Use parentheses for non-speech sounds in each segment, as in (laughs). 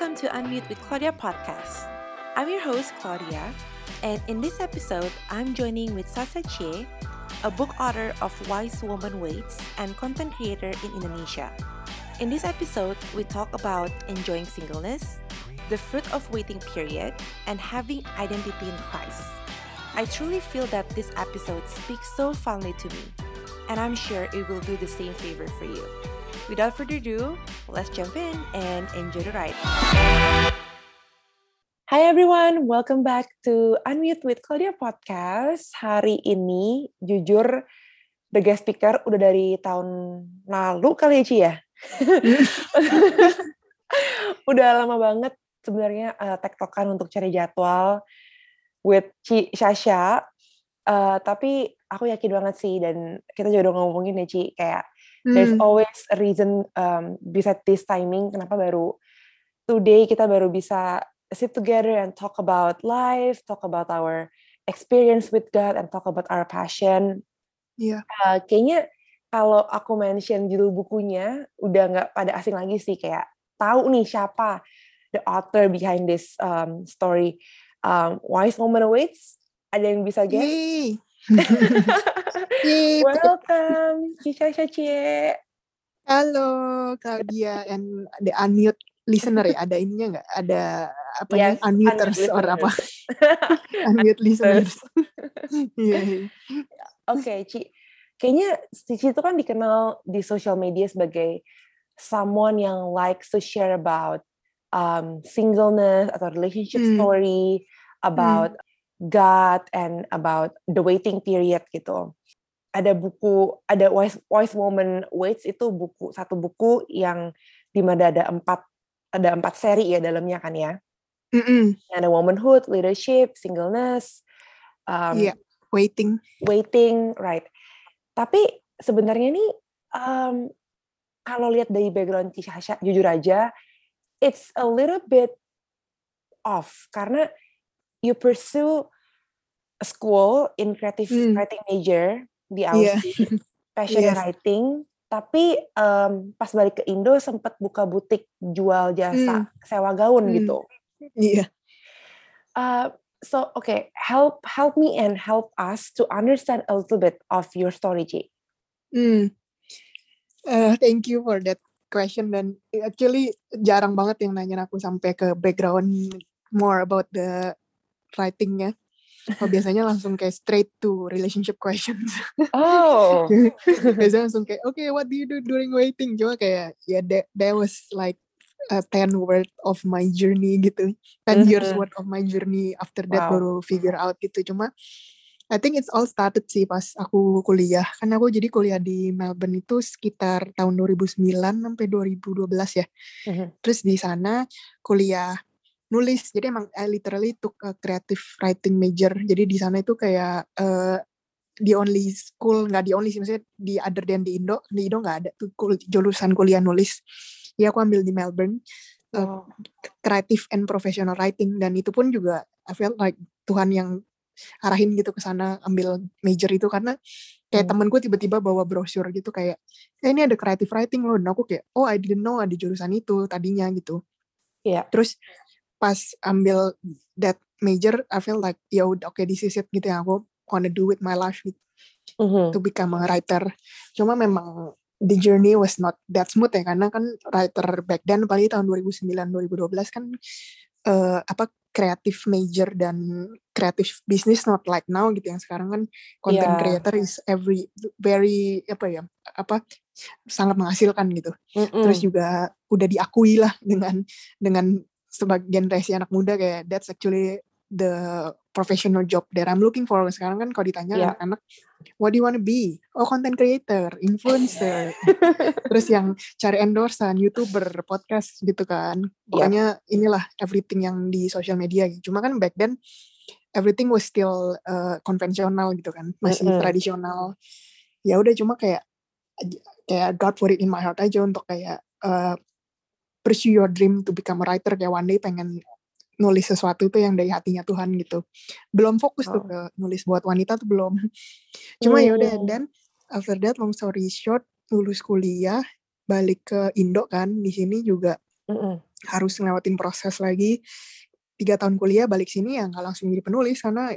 welcome to Unmute with Claudia podcast. I'm your host, Claudia, and in this episode, I'm joining with Sasa Chie, a book author of Wise Woman Waits and content creator in Indonesia. In this episode, we talk about enjoying singleness, the fruit of waiting period, and having identity in Christ. I truly feel that this episode speaks so fondly to me, and I'm sure it will do the same favor for you. Without further ado, let's jump in and enjoy the ride. Hi everyone, welcome back to Unmute with Claudia Podcast. Hari ini, jujur, the guest speaker udah dari tahun lalu kali ya, Ci ya? (laughs) udah lama banget sebenarnya uh, tektokan untuk cari jadwal with Ci Sasha. Uh, tapi aku yakin banget sih, dan kita juga udah ngomongin ya Ci, kayak Hmm. There's always a reason um, bisa this timing kenapa baru today kita baru bisa sit together and talk about life, talk about our experience with God and talk about our passion. Yeah. Uh, kayaknya kalau aku mention judul bukunya udah nggak pada asing lagi sih kayak tahu nih siapa the author behind this um, story. Um, Wise Woman Awaits. Ada yang bisa guess? Yay. Welcome, Cisha Cie. Halo, Claudia and the unmute listener ya. Ada ininya nggak? Ada apa yes, unmuters unmute or apa? (laughs) unmute listeners. yeah. Oke, okay, Ci. Kayaknya Cici itu kan dikenal di social media sebagai someone yang likes to share about um, singleness atau relationship hmm. story, about hmm God and about the waiting period gitu. Ada buku, ada Wise, Wise Woman Waits itu buku satu buku yang di mana ada empat ada empat seri ya dalamnya kan ya. Mm-mm. Ada womanhood, leadership, singleness, um, yeah, waiting, waiting, right. Tapi sebenarnya nih um, kalau lihat dari background Cisha, jujur aja, it's a little bit off karena you pursue a school in creative hmm. writing major di Aussie, (laughs) yeah. passion yes. writing, tapi um, pas balik ke Indo sempat buka butik jual jasa hmm. sewa gaun hmm. gitu. Iya. Yeah. Uh, so okay, help help me and help us to understand a little bit of your story, Ji. Hmm. Uh, thank you for that question dan actually jarang banget yang nanya aku sampai ke background more about the writingnya. Oh, biasanya langsung kayak straight to relationship questions. Oh. (laughs) biasanya langsung kayak, okay, what do you do during waiting? Cuma kayak, ya yeah, that, that was like a ten word of my journey gitu. Ten mm-hmm. years worth of my journey after that wow. baru figure out gitu. Cuma I think it's all started sih pas aku kuliah. Karena aku jadi kuliah di Melbourne itu sekitar tahun 2009 sampai 2012 ya. Mm-hmm. Terus di sana kuliah nulis. Jadi emang I literally took a creative writing major. Jadi di sana itu kayak uh, the only school nggak di only sih maksudnya di other than di Indo. Di Indo nggak ada tuh jurusan kuliah nulis. Ya aku ambil di Melbourne uh, creative and professional writing. Dan itu pun juga I feel like Tuhan yang arahin gitu ke sana ambil major itu. Karena kayak hmm. temenku tiba-tiba bawa brosur gitu kayak eh, ini ada creative writing loh. Dan aku kayak oh I didn't know ada jurusan itu tadinya gitu. Iya. Yeah. Terus pas ambil that major I feel like ya udah oke okay, this is it gitu yang aku wanna do with my life gitu. Mm-hmm. to become a writer cuma memang the journey was not that smooth ya karena kan writer back then paling tahun 2009 2012 kan uh, apa kreatif major dan kreatif bisnis not like now gitu yang sekarang kan content yeah. creator is every very apa ya apa sangat menghasilkan gitu mm -mm. terus juga udah diakui lah dengan dengan sebagai generasi anak muda kayak that's actually the professional job that I'm looking for sekarang kan kalau ditanya yeah. anak-anak what do you want to be oh content creator influencer (laughs) terus yang cari endorsan youtuber podcast gitu kan pokoknya yeah. inilah everything yang di social media gitu. cuma kan back then everything was still uh, konvensional gitu kan masih mm -hmm. tradisional ya udah cuma kayak kayak God put it in my heart aja untuk kayak uh, pursue your dream to become a writer kayak one day pengen nulis sesuatu itu yang dari hatinya Tuhan gitu. Belum fokus oh. tuh ke nulis buat wanita tuh belum. (laughs) Cuma mm. ya udah dan after that long story short lulus kuliah balik ke Indo kan di sini juga mm -mm. harus ngelewatin proses lagi tiga tahun kuliah balik sini ya nggak langsung jadi penulis karena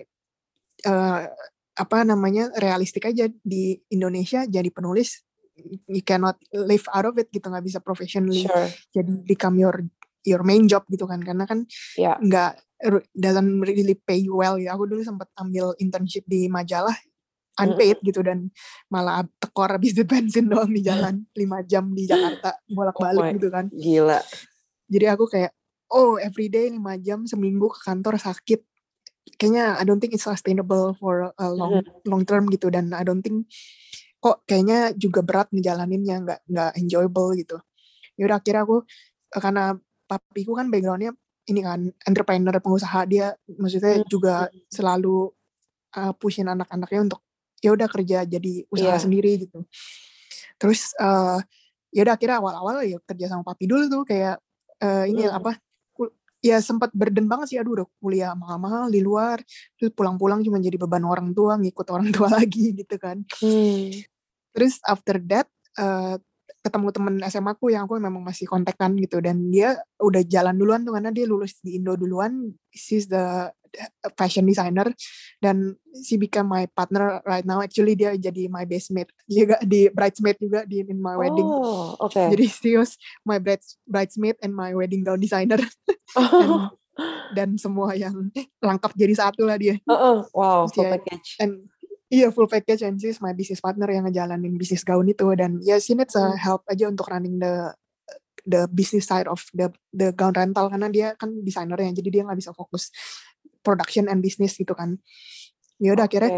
uh, apa namanya realistik aja di Indonesia jadi penulis you cannot live out of it gitu nggak bisa professionally sure. jadi become your your main job gitu kan karena kan yeah. nggak doesn't really pay well ya aku dulu sempat ambil internship di majalah unpaid mm. gitu dan malah tekor habis (laughs) di bensin doang di jalan lima jam di Jakarta bolak-balik oh gitu kan gila jadi aku kayak oh everyday lima jam seminggu ke kantor sakit kayaknya I don't think it's sustainable for a long mm. long term gitu dan I don't think kok kayaknya juga berat ngejalaninnya nggak nggak enjoyable gitu ya udah akhirnya aku karena papiku kan backgroundnya ini kan entrepreneur pengusaha dia maksudnya hmm. juga selalu uh, pushin anak-anaknya untuk ya udah kerja jadi usaha yeah. sendiri gitu terus uh, ya udah akhirnya awal-awal ya kerja sama papi dulu tuh kayak uh, ini hmm. apa ya sempat burden banget sih aduh udah kuliah mahal-mahal di luar terus pulang-pulang cuma jadi beban orang tua ngikut orang tua (laughs) lagi gitu kan hmm terus after that uh, ketemu temen SMA aku yang aku memang masih kontekan gitu. Dan dia udah jalan duluan tuh karena dia lulus di Indo duluan. She's the fashion designer. Dan she become my partner right now. Actually dia jadi my best mate juga di bridesmaid juga di in my wedding. Oh, okay. jadi she was my brides, bridesmaid and my wedding gown designer. Oh. (laughs) dan, dan semua yang lengkap jadi satu lah dia. Uh -uh. wow full package. And Iya full package and she's my business partner yang ngejalanin bisnis gaun itu dan ya yeah, she needs a hmm. help aja untuk running the the business side of the the gown rental karena dia kan desainer ya jadi dia nggak bisa fokus production and business gitu kan. Ya udah okay. akhirnya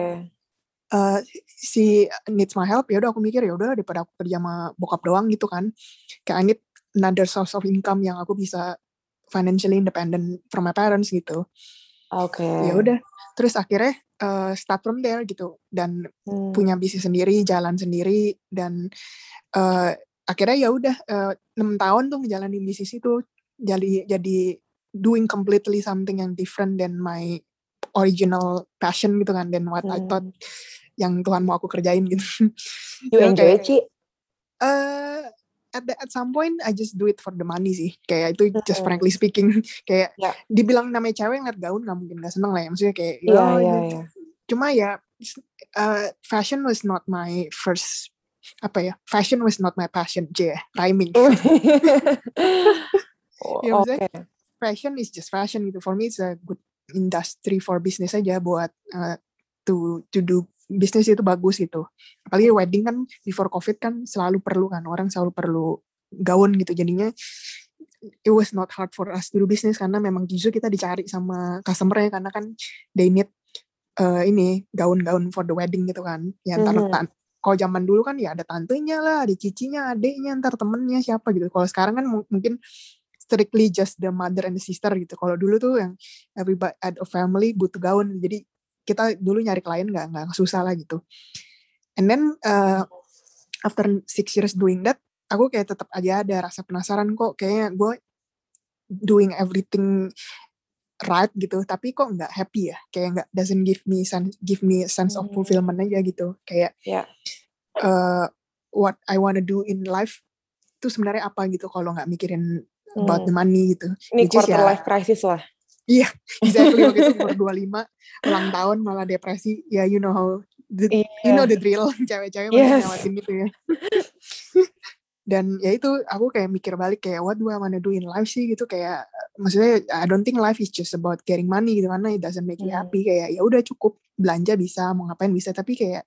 uh, si needs my help ya udah aku mikir ya udah daripada aku kerja sama bokap doang gitu kan. Kayak I need another source of income yang aku bisa financially independent from my parents gitu. Oke. Okay. Ya udah. Terus akhirnya uh, start from there gitu dan hmm. punya bisnis sendiri, jalan sendiri dan uh, akhirnya ya udah enam uh, tahun tuh ngejalanin bisnis itu jadi jadi doing completely something yang different than my original passion gitu kan dan what hmm. I thought yang Tuhan mau aku kerjain gitu. You (laughs) enjoy Ci? Uh, at the, at some point I just do it for the money sih kayak itu just frankly speaking (laughs) kayak yeah. dibilang namanya cewek ngeliat gaun nggak mungkin nggak seneng lah ya maksudnya kayak yeah, oh, yeah, yeah. cuma ya uh, fashion was not my first apa ya fashion was not my passion j rhyming (laughs) (laughs) oh, ya, okay. fashion is just fashion gitu for me it's a good industry for business aja buat uh, to to do bisnis itu bagus gitu. Apalagi wedding kan before covid kan selalu perlu kan orang selalu perlu gaun gitu jadinya it was not hard for us to do business karena memang justru kita dicari sama customer karena kan they need uh, ini gaun-gaun for the wedding gitu kan. Ya ntar mm -hmm. kalau zaman dulu kan ya ada tantenya lah, ada cicinya, adiknya, ntar temennya siapa gitu. Kalau sekarang kan mungkin strictly just the mother and the sister gitu. Kalau dulu tuh yang everybody at a family butuh gaun. Jadi kita dulu nyari klien nggak nggak susah lah gitu and then uh, after six years doing that aku kayak tetap aja ada rasa penasaran kok kayaknya gue doing everything right gitu tapi kok nggak happy ya kayak nggak doesn't give me sense give me sense of hmm. fulfillment aja gitu kayak yeah. uh, what I wanna do in life itu sebenarnya apa gitu kalau nggak mikirin about hmm. the money gitu ini Which quarter ya, life crisis lah Iya, exactly waktu itu umur (laughs) 25 ulang tahun malah depresi. Ya, yeah, you know how the, yeah. you know the drill (laughs) cewek-cewek yes. ngelewatin gitu ya. (laughs) Dan ya itu aku kayak mikir balik kayak what do I wanna do in life sih gitu kayak maksudnya I don't think life is just about getting money gitu karena it doesn't make me hmm. happy kayak ya udah cukup belanja bisa mau ngapain bisa tapi kayak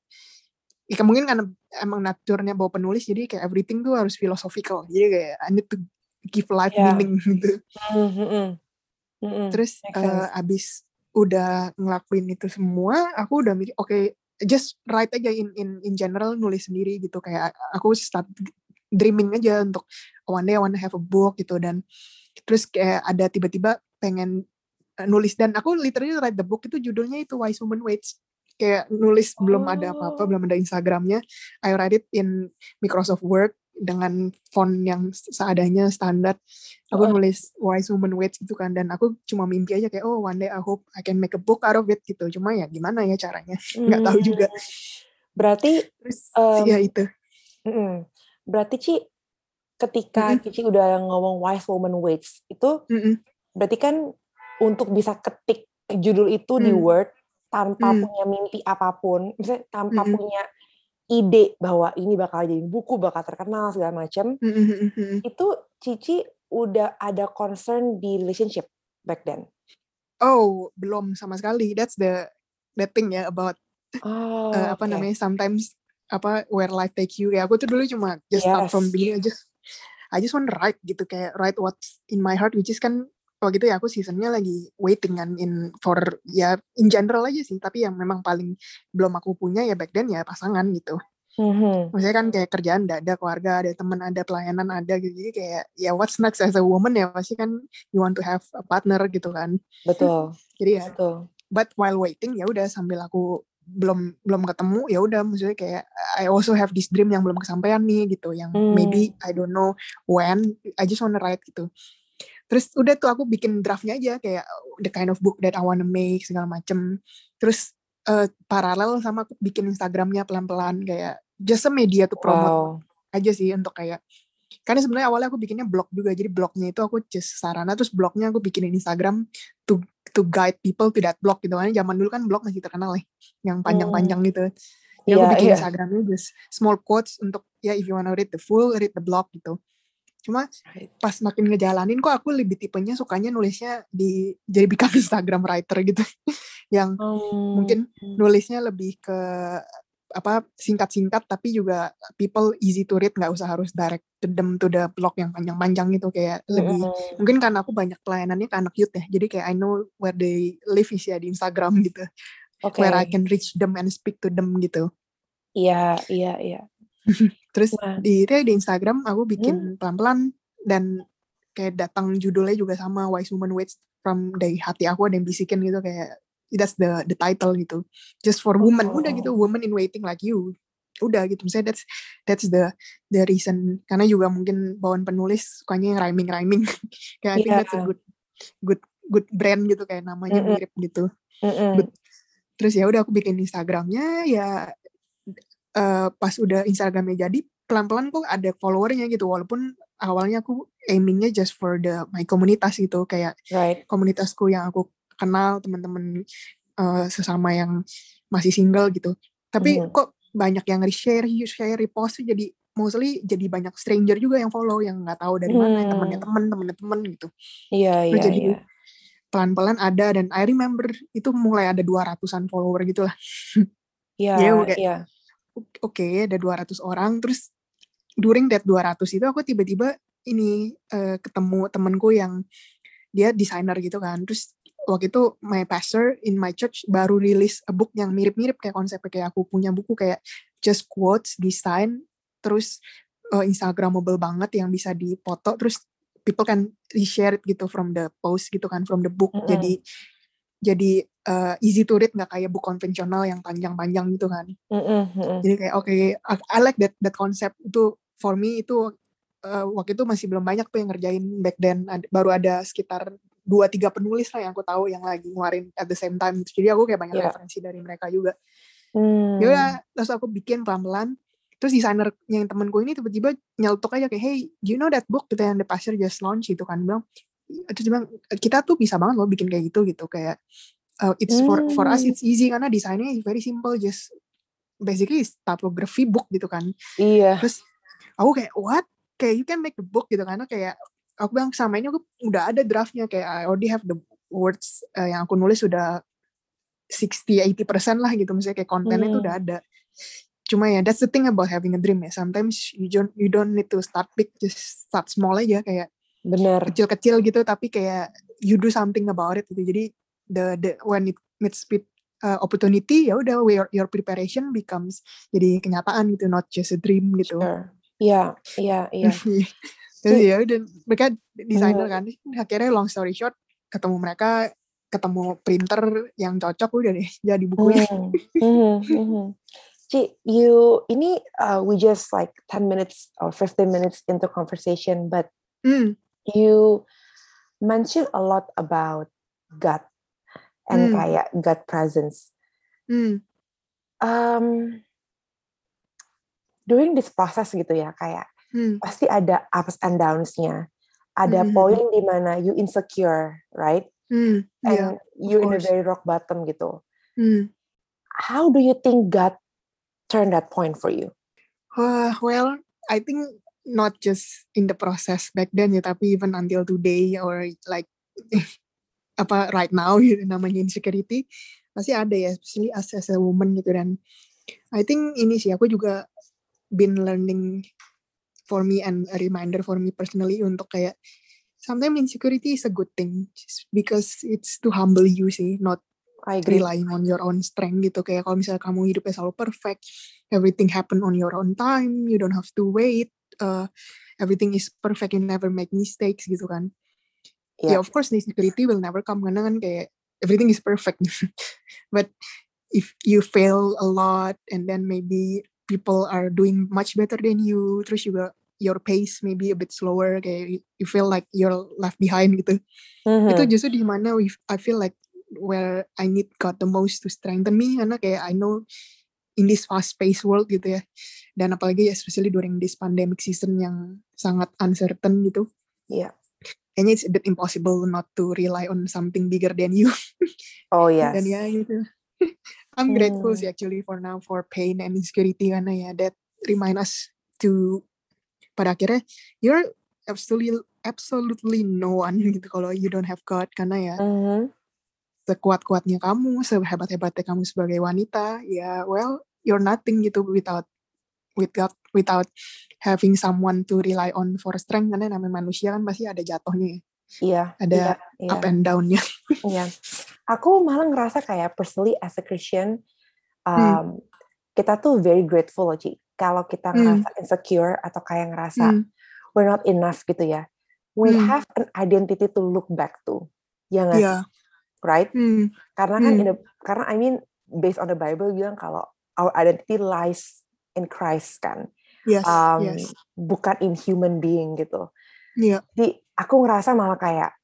ya mungkin karena emang naturnya bawa penulis jadi kayak everything tuh harus philosophical jadi kayak I need to give life yeah. meaning gitu. Mm -hmm. Mm-hmm. Terus uh, abis udah ngelakuin itu semua, aku udah mikir oke, okay, just write aja in in in general nulis sendiri gitu. Kayak aku start dreaming aja untuk one day I wanna have a book gitu. Dan terus kayak ada tiba-tiba pengen eh, nulis. Dan aku literally write the book itu judulnya itu Wise Woman Waits. Kayak nulis oh. belum ada apa-apa belum ada Instagramnya. I write it in Microsoft Word dengan font yang seadanya standar aku oh. nulis wise woman waits gitu kan dan aku cuma mimpi aja kayak oh one day I hope I can make a book out of it gitu cuma ya gimana ya caranya (laughs) nggak tahu juga berarti terus um, ya itu berarti Ci ketika mm -hmm. Cici udah ngomong wise woman waits itu mm -hmm. berarti kan untuk bisa ketik judul itu mm. di Word tanpa mm. punya mimpi apa pun, misalnya tanpa mm. punya ide bahwa ini bakal jadi buku, bakal terkenal segala macam, itu Cici udah ada concern di relationship back then. Oh, belum sama sekali. That's the the thing ya about oh, uh, apa okay. namanya sometimes apa where life take you ya aku tuh dulu cuma just yes. start from beginning I just I just want to write gitu kayak write what's in my heart which is kan waktu itu ya aku seasonnya lagi waiting kan in for ya in general aja sih tapi yang memang paling belum aku punya ya back then ya pasangan gitu mm-hmm. maksudnya kan kayak kerjaan ada, ada keluarga ada teman ada pelayanan ada gitu jadi kayak ya what's next as a woman ya pasti kan you want to have a partner gitu kan betul (laughs) jadi ya betul. but while waiting ya udah sambil aku belum belum ketemu ya udah maksudnya kayak I also have this dream yang belum kesampaian nih gitu yang mm. maybe I don't know when I just wanna write gitu terus udah tuh aku bikin draftnya aja kayak the kind of book that I wanna make segala macem. Terus uh, paralel sama aku bikin Instagramnya pelan-pelan kayak just a media to promote wow. aja sih untuk kayak karena sebenarnya awalnya aku bikinnya blog juga jadi blognya itu aku just sarana terus blognya aku bikinin Instagram to to guide people to that blog gitu. Kan zaman dulu kan blog masih terkenal ya yang panjang-panjang gitu. Jadi yeah, aku bikin yeah. Instagramnya just small quotes untuk ya if you wanna read the full read the blog gitu cuma pas makin ngejalanin kok aku lebih tipenya sukanya nulisnya di jadi become (laughs) Instagram writer gitu (laughs) yang hmm. mungkin nulisnya lebih ke apa singkat-singkat tapi juga people easy to read nggak usah harus direct to them to the blog yang panjang-panjang gitu kayak lebih hmm. mungkin karena aku banyak pelayanannya ke anak youth ya jadi kayak I know where they live is ya di Instagram (laughs) gitu okay. where I can reach them and speak to them gitu iya iya iya Terus di itu ya, di Instagram aku bikin hmm. pelan-pelan dan kayak datang judulnya juga sama Wise Woman Waits from dari hati aku ada yang bisikin gitu kayak that's the the title gitu. Just for woman oh. udah gitu woman in waiting like you. Udah gitu misalnya that's that's the the reason karena juga mungkin bawaan penulis sukanya yang rhyming rhyming (laughs) kayak yeah. I think that's a good good good brand gitu kayak namanya mm -mm. mirip gitu. Mm -mm. Terus ya udah aku bikin Instagramnya ya uh, pas udah Instagramnya jadi pelan-pelan kok ada followernya gitu walaupun awalnya aku aimingnya just for the my komunitas gitu kayak right. komunitasku yang aku kenal teman-teman uh, sesama yang masih single gitu tapi mm. kok banyak yang share share repost jadi mostly jadi banyak stranger juga yang follow yang nggak tahu dari mana hmm. temennya temen temennya temen gitu iya iya jadi iya. pelan-pelan ada dan I remember itu mulai ada dua ratusan follower gitu lah iya (laughs) yeah, iya oke okay, ada 200 orang terus during that 200 itu aku tiba-tiba ini uh, ketemu temenku yang dia desainer gitu kan terus waktu itu my pastor in my church baru rilis a book yang mirip-mirip kayak konsep kayak aku punya buku kayak just quotes design terus uh, instagramable banget yang bisa dipoto terus people can reshare it gitu from the post gitu kan from the book mm -hmm. jadi jadi uh, easy to read nggak kayak buku konvensional yang panjang-panjang gitu kan? Mm-hmm. jadi kayak oke okay, I, like that that concept. Itu for me itu uh, waktu itu masih belum banyak tuh yang ngerjain back then. Ada, baru ada sekitar dua tiga penulis lah yang aku tahu yang lagi ngeluarin at the same time jadi aku kayak banyak yeah. referensi dari mereka juga. Mm. ya terus aku bikin pelan-pelan. Terus desainer yang temenku ini tiba-tiba nyeletuk aja kayak hey do you know that book kita yang the pastor just launch itu kan. Bilang terus bilang kita tuh bisa banget loh bikin kayak gitu gitu. Kayak uh, it's for for us hmm. it's easy karena desainnya very simple just basically typography book gitu kan. Iya. Terus aku kayak what? Kayak you can make the book gitu. Karena kayak aku bilang sama ini aku udah ada draftnya kayak I already have the words uh, yang aku nulis sudah 60-80% lah gitu. Misalnya kayak kontennya hmm. udah ada. Cuma ya that's the thing about having a dream ya. Sometimes you don't you don't need to start big just start small aja kayak bener kecil-kecil gitu tapi kayak you do something about it gitu. Jadi the the when it meets with uh, opportunity ya udah your your preparation becomes jadi kenyataan gitu not just a dream gitu iya iya iya jadi ya udah mereka desainer kan akhirnya long story short ketemu mereka ketemu printer yang cocok udah deh jadi bukunya mm. (laughs) mm, mm. Ci, you ini uh, we just like 10 minutes or 15 minutes into conversation but mm. you mentioned a lot about God and mm. kayak God presence. Mm. Um, during this process gitu ya kayak hmm. pasti ada ups and downs-nya. Ada hmm. poin di mana you insecure, right? Hmm. And yeah, you're in a very rock bottom gitu. Hmm. How do you think God turned that point for you? Uh, well, I think not just in the process back then ya, tapi even until today or like (laughs) apa right now (laughs) gitu namanya insecurity pasti ada ya, especially as, as a woman gitu. Dan I think ini sih aku juga been learning for me and a reminder for me personally untuk kayak sometimes insecurity is a good thing because it's to humble you sih not I agree. relying on your own strength gitu. Kayak kalau misalnya kamu hidupnya selalu perfect everything happen on your own time you don't have to wait uh, everything is perfect you never make mistakes gitu kan yeah, yeah. of course insecurity will never come karena kan kayak everything is perfect. (laughs) But if you fail a lot and then maybe people are doing much better than you terus juga your pace maybe a bit slower kayak you feel like you're left behind gitu. Mm-hmm. itu justru di mana I feel like where I need God the most to strengthen me karena kayak I know in this fast paced world gitu ya. Dan apalagi especially during this pandemic season yang sangat uncertain gitu. Iya yeah. Kayaknya it's a bit impossible not to rely on something bigger than you (laughs) oh yes dan ya gitu (laughs) I'm grateful hmm. sih actually for now for pain and insecurity karena ya that remind us to pada akhirnya you're absolutely absolutely no one gitu kalau you don't have God karena ya mm-hmm. sekuat-kuatnya kamu sehebat-hebatnya kamu sebagai wanita ya well you're nothing gitu without without without having someone to rely on for strength karena namanya manusia kan pasti ada jatuhnya ya. Iya. Ada iya, up and down-nya. (laughs) Iya. Aku malah ngerasa kayak personally as a Christian, hmm. um, hmm. kita tuh very grateful loh, Ci. Kalau kita hmm. ngerasa hmm. insecure atau kayak ngerasa hmm. we're not enough gitu ya. We hmm. have an identity to look back to. Ya nggak yeah. Right? Hmm. Karena kan, hmm. in the, karena I mean, based on the Bible bilang kalau our identity lies in Christ kan. Yes, um, yes. Bukan in human being gitu. Iya. Yeah. Jadi aku ngerasa malah kayak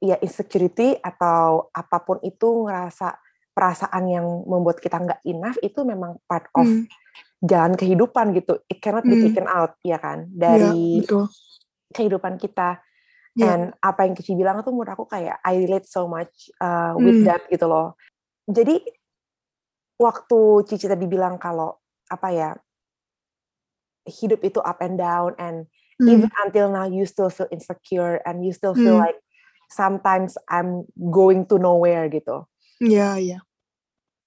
ya insecurity atau apa pun itu ngerasa perasaan yang membuat kita nggak enough itu memang part of hmm. jalan kehidupan gitu. It cannot be hmm. taken out ya kan dari ya, kehidupan kita. Yeah. And apa yang Kici bilang tuh menurut aku kayak I relate so much uh, with hmm. that gitu loh. Jadi waktu Cici tadi bilang kalau apa ya hidup itu up and down and mm. even until now you still feel insecure and you still feel mm. like sometimes I'm going to nowhere gitu. Iya, yeah, iya. Yeah.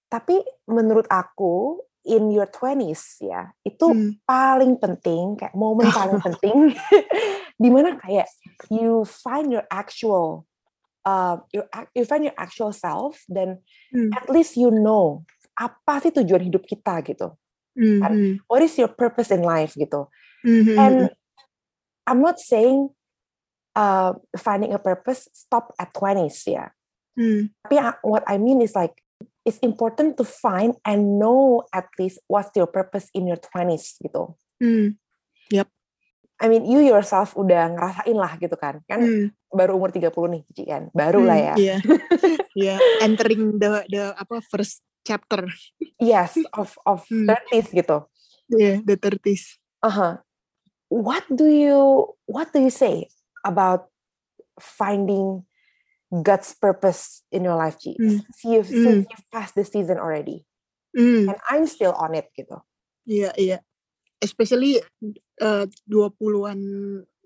Tapi menurut aku in your 20s ya, itu mm. paling penting kayak momen (laughs) paling penting (laughs) di mana kayak you find your actual uh, you, you find your actual self dan mm. at least you know apa sih tujuan hidup kita gitu. Mm-hmm. What is your purpose in life gitu. Mm-hmm. And I'm not saying uh, finding a purpose stop at 20s ya. Hmm. Tapi what I mean is like it's important to find and know at least what's your purpose in your 20s gitu. Hmm. Yep. I mean you yourself udah ngerasain lah gitu kan. Kan hmm. baru umur 30 nih Cici kan. Baru hmm, lah ya. Iya. (laughs) Yeah. yeah. entering the the apa first chapter. yes, of of (laughs) hmm. 30s gitu. Yeah, the 30s. Uh-huh what do you what do you say about finding God's purpose in your life, G? Mm. Since you've mm. since you've passed the season already, mm. and I'm still on it, gitu. Iya, yeah, iya. Yeah. Especially uh, 20-an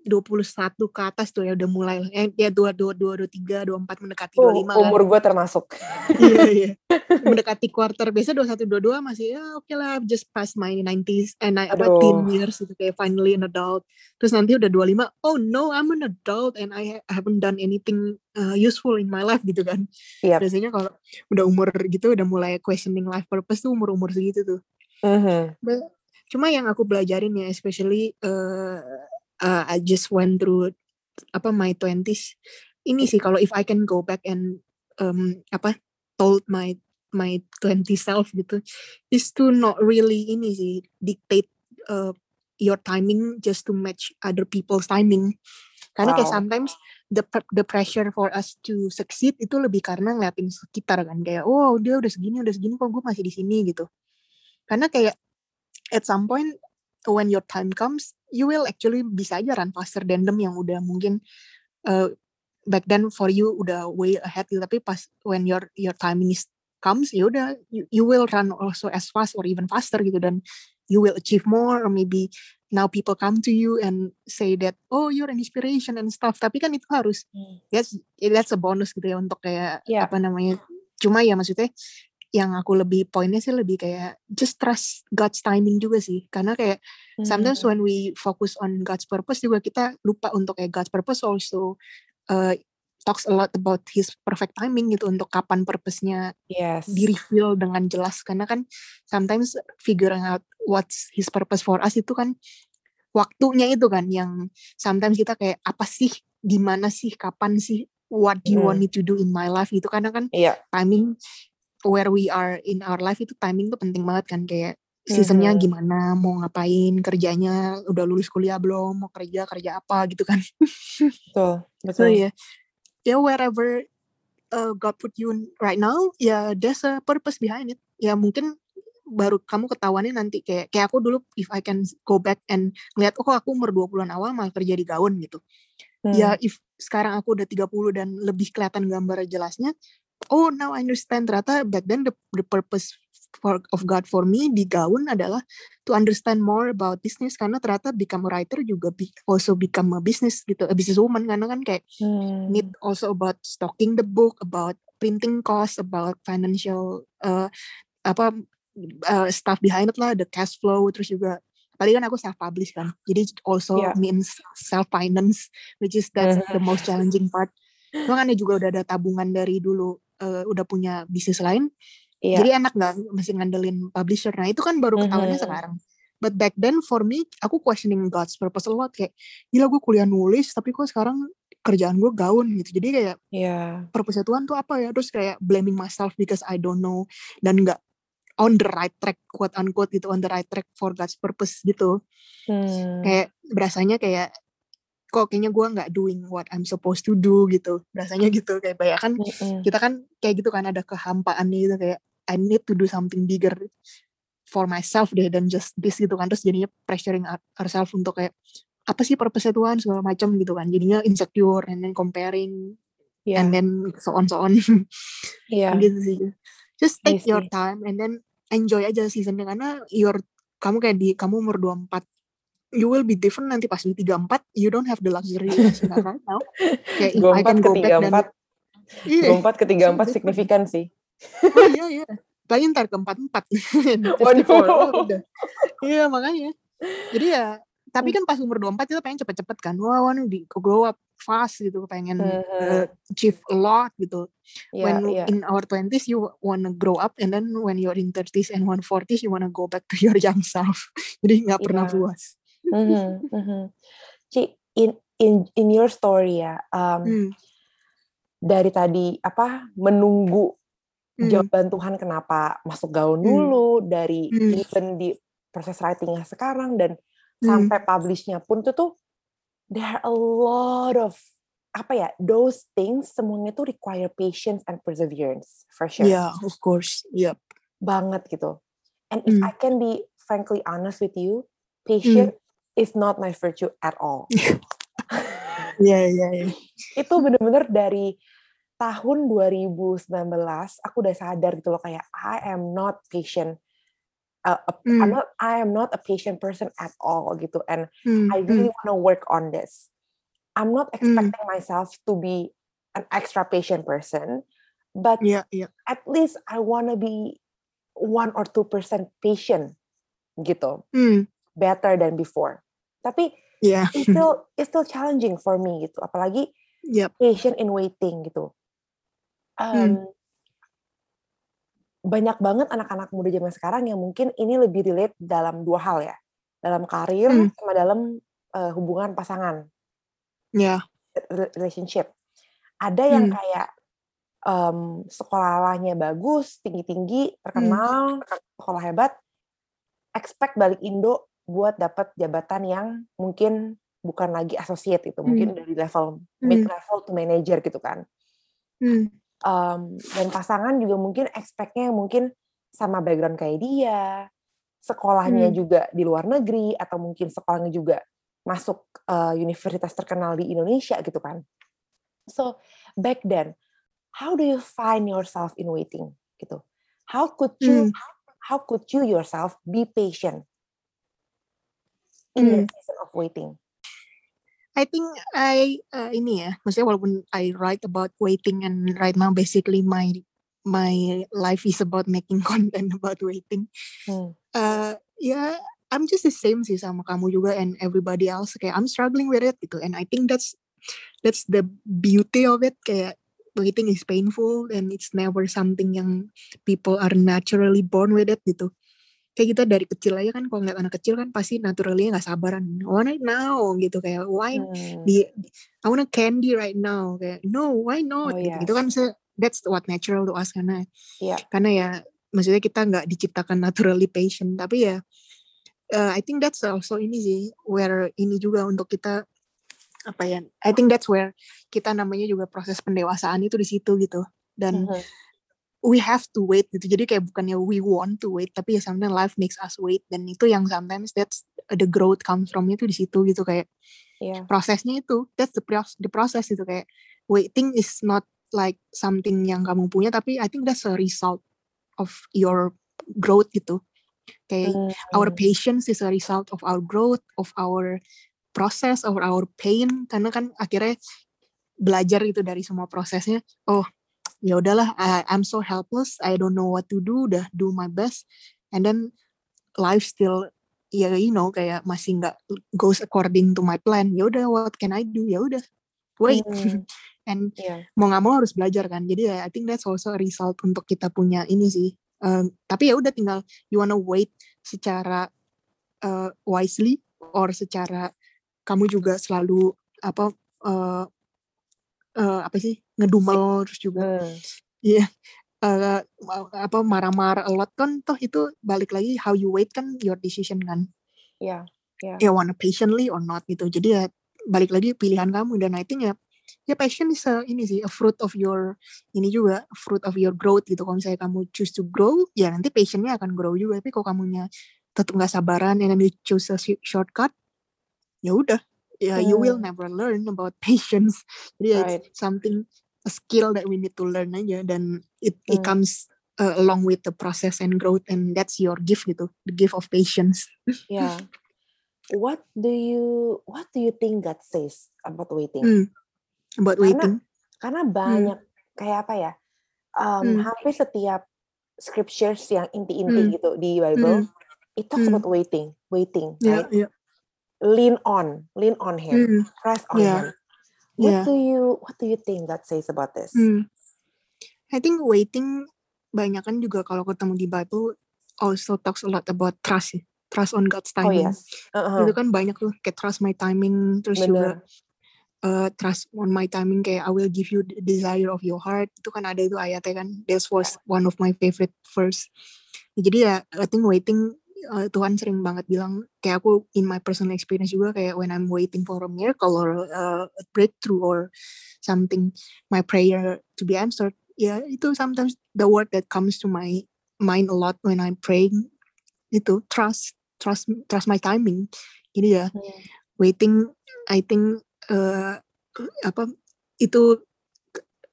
21 ke atas tuh ya udah mulai. Eh, ya 22, 23, 24 mendekati oh, 25 kan. Umur gue termasuk. (laughs) iya, iya. (laughs) Mendekati quarter. Biasa 21, 22 masih ya oke okay lah. Just past my 90s and I, about teen years gitu. Kayak finally an adult. Terus nanti udah 25, oh no I'm an adult and I haven't done anything uh, useful in my life gitu kan. Yep. Biasanya kalau udah umur gitu udah mulai questioning life purpose tuh umur-umur segitu tuh. Uh -huh. Cuma yang aku pelajarin ya especially uh, uh, I just went through apa my twenties. Ini sih kalau if I can go back and um, apa told my my twenty self gitu is to not really ini sih dictate uh, your timing just to match other people's timing. Karena wow. kayak sometimes the the pressure for us to succeed itu lebih karena ngeliatin sekitar kan kayak oh dia udah segini udah segini kok gue masih di sini? gitu. Karena kayak at some point when your time comes you will actually bisa aja run faster than them yang udah mungkin uh, back then for you udah way ahead gitu tapi pas when your your timing is comes ya udah you, you will run also as fast or even faster gitu dan you will achieve more or maybe now people come to you and say that oh you're an inspiration and stuff tapi kan itu harus hmm. yes that's a bonus gitu ya untuk kayak yeah. apa namanya cuma ya maksudnya yang aku lebih poinnya sih lebih kayak just trust God's timing juga sih karena kayak mm-hmm. sometimes when we focus on God's purpose juga kita lupa untuk kayak God's purpose also uh, talks a lot about his perfect timing gitu untuk kapan purpose-nya yes. di reveal dengan jelas karena kan sometimes figuring out what's his purpose for us itu kan waktunya itu kan yang sometimes kita kayak apa sih di mana sih kapan sih what do you hmm. want me to do in my life gitu karena kan yeah. timing where we are in our life itu timing tuh penting banget kan kayak seasonnya mm-hmm. gimana mau ngapain kerjanya udah lulus kuliah belum mau kerja kerja apa gitu kan betul (laughs) betul so, ya yeah, wherever uh, God put you right now ya yeah, there's a purpose behind it ya mungkin baru kamu ketahuannya nanti kayak kayak aku dulu if I can go back and ngeliat oh aku umur 20-an awal malah kerja di gaun gitu. Ya, hmm. Ya if sekarang aku udah 30 dan lebih kelihatan gambar jelasnya, oh now I understand ternyata back then the, the purpose for, of God for me di gaun adalah to understand more about business karena ternyata become a writer juga be, also become a business gitu a business woman karena kan kayak hmm. need also about stocking the book about printing cost about financial uh, apa uh, stuff behind it lah the cash flow terus juga Tadi kan aku self publish kan jadi also yeah. means self finance which is that's -huh. the most challenging part Cuma kan juga udah ada tabungan dari dulu uh, udah punya bisnis lain yeah. jadi enak nggak masih ngandelin publisher nah itu kan baru ketahuannya mm -hmm. sekarang but back then for me aku questioning God's purpose a lot kayak gila gue kuliah nulis tapi kok sekarang kerjaan gue gaun gitu jadi kayak yeah. purpose Tuhan tuh apa ya terus kayak blaming myself because I don't know dan nggak on the right track quote unquote gitu on the right track for God's purpose gitu hmm. kayak berasanya kayak kok kayaknya gue nggak doing what I'm supposed to do gitu. Rasanya gitu kayak banyak kan mm-hmm. kita kan kayak gitu kan ada kehampaan gitu kayak I need to do something bigger for myself deh dan just this gitu kan. Terus jadinya pressuring ourselves untuk kayak apa sih purpose Tuhan? segala macam gitu kan. Jadinya insecure and then comparing yeah. and then so on so on. Yeah. (laughs) gitu sih. Just take your time and then enjoy aja season karena your kamu kayak di kamu umur 24 you will be different nanti pas di tiga empat you don't have the luxury (laughs) right now kayak if I can go back dan iya. empat ke tiga empat signifikan sih. Oh iya iya. Paling ntar ke empat empat (laughs) waduh. udah. Iya makanya. Jadi ya tapi kan pas umur 24 itu pengen cepet-cepet kan. Wah wow, di grow up fast gitu pengen uh, achieve a lot gitu. Yeah, when yeah. in our 20s you wanna grow up and then when you're in 30s and 140s you wanna go back to your young self. (laughs) Jadi nggak pernah yeah. puas mm-hmm, mm-hmm. Ci, in in in your story ya, um, mm. dari tadi apa menunggu mm. jawaban Tuhan kenapa masuk gaun mm. dulu dari mm. even di proses writingnya sekarang dan mm. sampai publishnya pun tuh tuh there are a lot of apa ya those things semuanya tuh require patience and perseverance for sure. Yeah, of course. Yep. Banget gitu. And if mm. I can be frankly honest with you, patient mm is not my virtue at all. (laughs) Iya, iya, iya. Itu bener-bener dari tahun 2019 aku udah sadar gitu loh kayak I am not patient. Uh, mm. I'm not I am not a patient person at all gitu and mm. I really mm. want to work on this. I'm not hmm. expecting mm. myself to be an extra patient person, but yeah, yeah. at least I want to be one or two percent patient gitu, mm. better than before tapi yeah. it's still it's still challenging for me gitu apalagi yep. patient in waiting gitu um, hmm. banyak banget anak-anak muda zaman sekarang yang mungkin ini lebih relate dalam dua hal ya dalam karir hmm. sama dalam uh, hubungan pasangan yeah. relationship ada yang hmm. kayak um, sekolahnya bagus tinggi-tinggi terkenal hmm. sekolah hebat expect balik Indo buat dapat jabatan yang mungkin bukan lagi associate itu, mungkin hmm. dari level hmm. mid level to manager gitu kan. Hmm. Um, dan pasangan juga mungkin expect-nya mungkin sama background kayak dia, sekolahnya hmm. juga di luar negeri atau mungkin sekolahnya juga masuk uh, universitas terkenal di Indonesia gitu kan. So back then, how do you find yourself in waiting gitu? How could you hmm. how could you yourself be patient in hmm. the season of waiting? I think I uh, ini ya, maksudnya walaupun I write about waiting and right now basically my my life is about making (laughs) content about waiting. Hmm. Uh, ya, yeah, I'm just the same sih sama kamu juga and everybody else. Kayak I'm struggling with it gitu, and I think that's that's the beauty of it. Kayak waiting is painful and it's never something yang people are naturally born with it gitu. Kayak kita dari kecil aja kan kalau ngeliat anak kecil kan pasti naturally nggak sabaran. I want it now gitu kayak why hmm. di I want a candy right now kayak no why not oh, gitu. Yes. Gitu kan that's what natural to us karena yeah. karena ya maksudnya kita nggak diciptakan naturally patient tapi ya uh, I think that's also ini sih where ini juga untuk kita apa ya I think that's where kita namanya juga proses pendewasaan itu di situ gitu dan mm -hmm. We have to wait gitu. Jadi kayak bukannya we want to wait tapi ya sometimes life makes us wait. Dan itu yang sometimes that's the growth comes from itu di situ gitu. Kayak yeah. prosesnya itu that's the, process, the process itu kayak waiting is not like something yang kamu punya tapi I think that's a result of your growth gitu. Kayak mm. our patience is a result of our growth of our process of our pain. Karena kan akhirnya belajar itu dari semua prosesnya. Oh ya udahlah I'm so helpless I don't know what to do udah do my best. And then life still ya you know kayak masih nggak goes according to my plan. Ya udah what can I do? Ya udah wait. Mm. (laughs) and yeah. mau nggak mau harus belajar kan. Jadi I think that's also a result untuk kita punya ini sih. Uh, tapi ya udah tinggal you wanna wait secara uh, wisely or secara kamu juga selalu apa uh, uh, apa sih ngedumel terus juga. Hmm. iya. Yeah, uh, apa marah-marah a lot kan toh itu balik lagi how you wait kan your decision kan. Ya yeah, yeah. ya wanna patiently or not gitu. Jadi ya balik lagi pilihan kamu dan I think ya ya passion is a, ini sih a fruit of your ini juga fruit of your growth gitu. Kalau misalnya kamu choose to grow ya nanti passionnya akan grow juga. Tapi kalau kamunya tetap nggak sabaran and then you choose a shortcut ya udah. Ya yeah, you will hmm. never learn about (laughs) patience. Jadi right. it's something a skill that we need to learn aja dan it, it comes uh, along with the process and growth and that's your gift gitu the gift of patience yeah what do you what do you think God says about waiting hmm buat waiting karena hmm. banyak hmm. kayak apa ya um, hmm. hampir setiap scriptures yang inti-inti hmm. gitu di Bible hmm. it talks hmm. about waiting waiting yeah, right yeah. lean on lean on him hmm. press on yeah. him what yeah. do you what do you think that says about this hmm. I think waiting banyak kan juga kalau ketemu di Bible also talks a lot about trust trust on God's oh, timing. Oh, yes. uh-huh. Itu kan banyak tuh kayak trust my timing terus Bener. juga uh, trust on my timing kayak I will give you the desire of your heart itu kan ada itu ayatnya kan this was one of my favorite verse jadi ya I think waiting uh, Tuhan sering banget bilang kayak aku in my personal experience juga kayak when I'm waiting for a miracle or uh, a breakthrough or something my prayer to be answered ya itu sometimes the word that comes to my mind a lot when I'm praying itu trust trust trust my timing jadi ya hmm. waiting I think uh, apa itu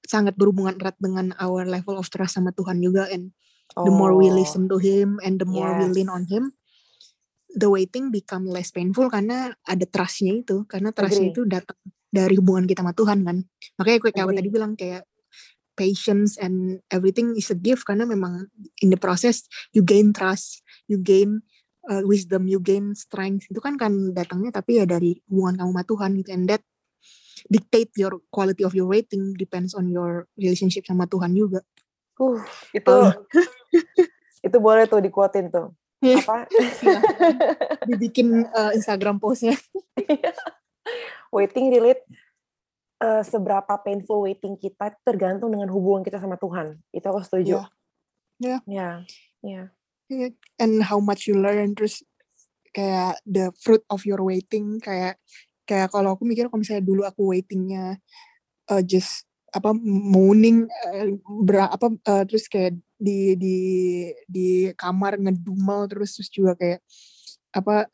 sangat berhubungan erat dengan our level of trust sama Tuhan juga and oh. the more we oh. listen to him and the more yes. we lean on him the waiting become less painful karena ada trustnya itu karena trustnya itu datang dari hubungan kita sama Tuhan kan makanya gue kayak tadi bilang kayak patience and everything is a gift karena memang in the process you gain trust you gain uh, wisdom you gain strength itu kan kan datangnya tapi ya dari hubungan kamu sama Tuhan gitu and that dictate your quality of your rating depends on your relationship sama Tuhan juga. Uh, itu (laughs) itu boleh tuh dikuatin tuh. Iya. Apa? Dibikin uh, Instagram postnya. waiting relate uh, seberapa painful waiting kita tergantung dengan hubungan kita sama Tuhan. Itu aku setuju. Ya. Yeah. Ya. Yeah. And how much you learn terus kayak the fruit of your waiting kayak kayak kalau aku mikir kalau misalnya dulu aku waitingnya uh, just apa moaning uh, ber, apa uh, terus kayak di di di kamar ngedumel terus terus juga kayak apa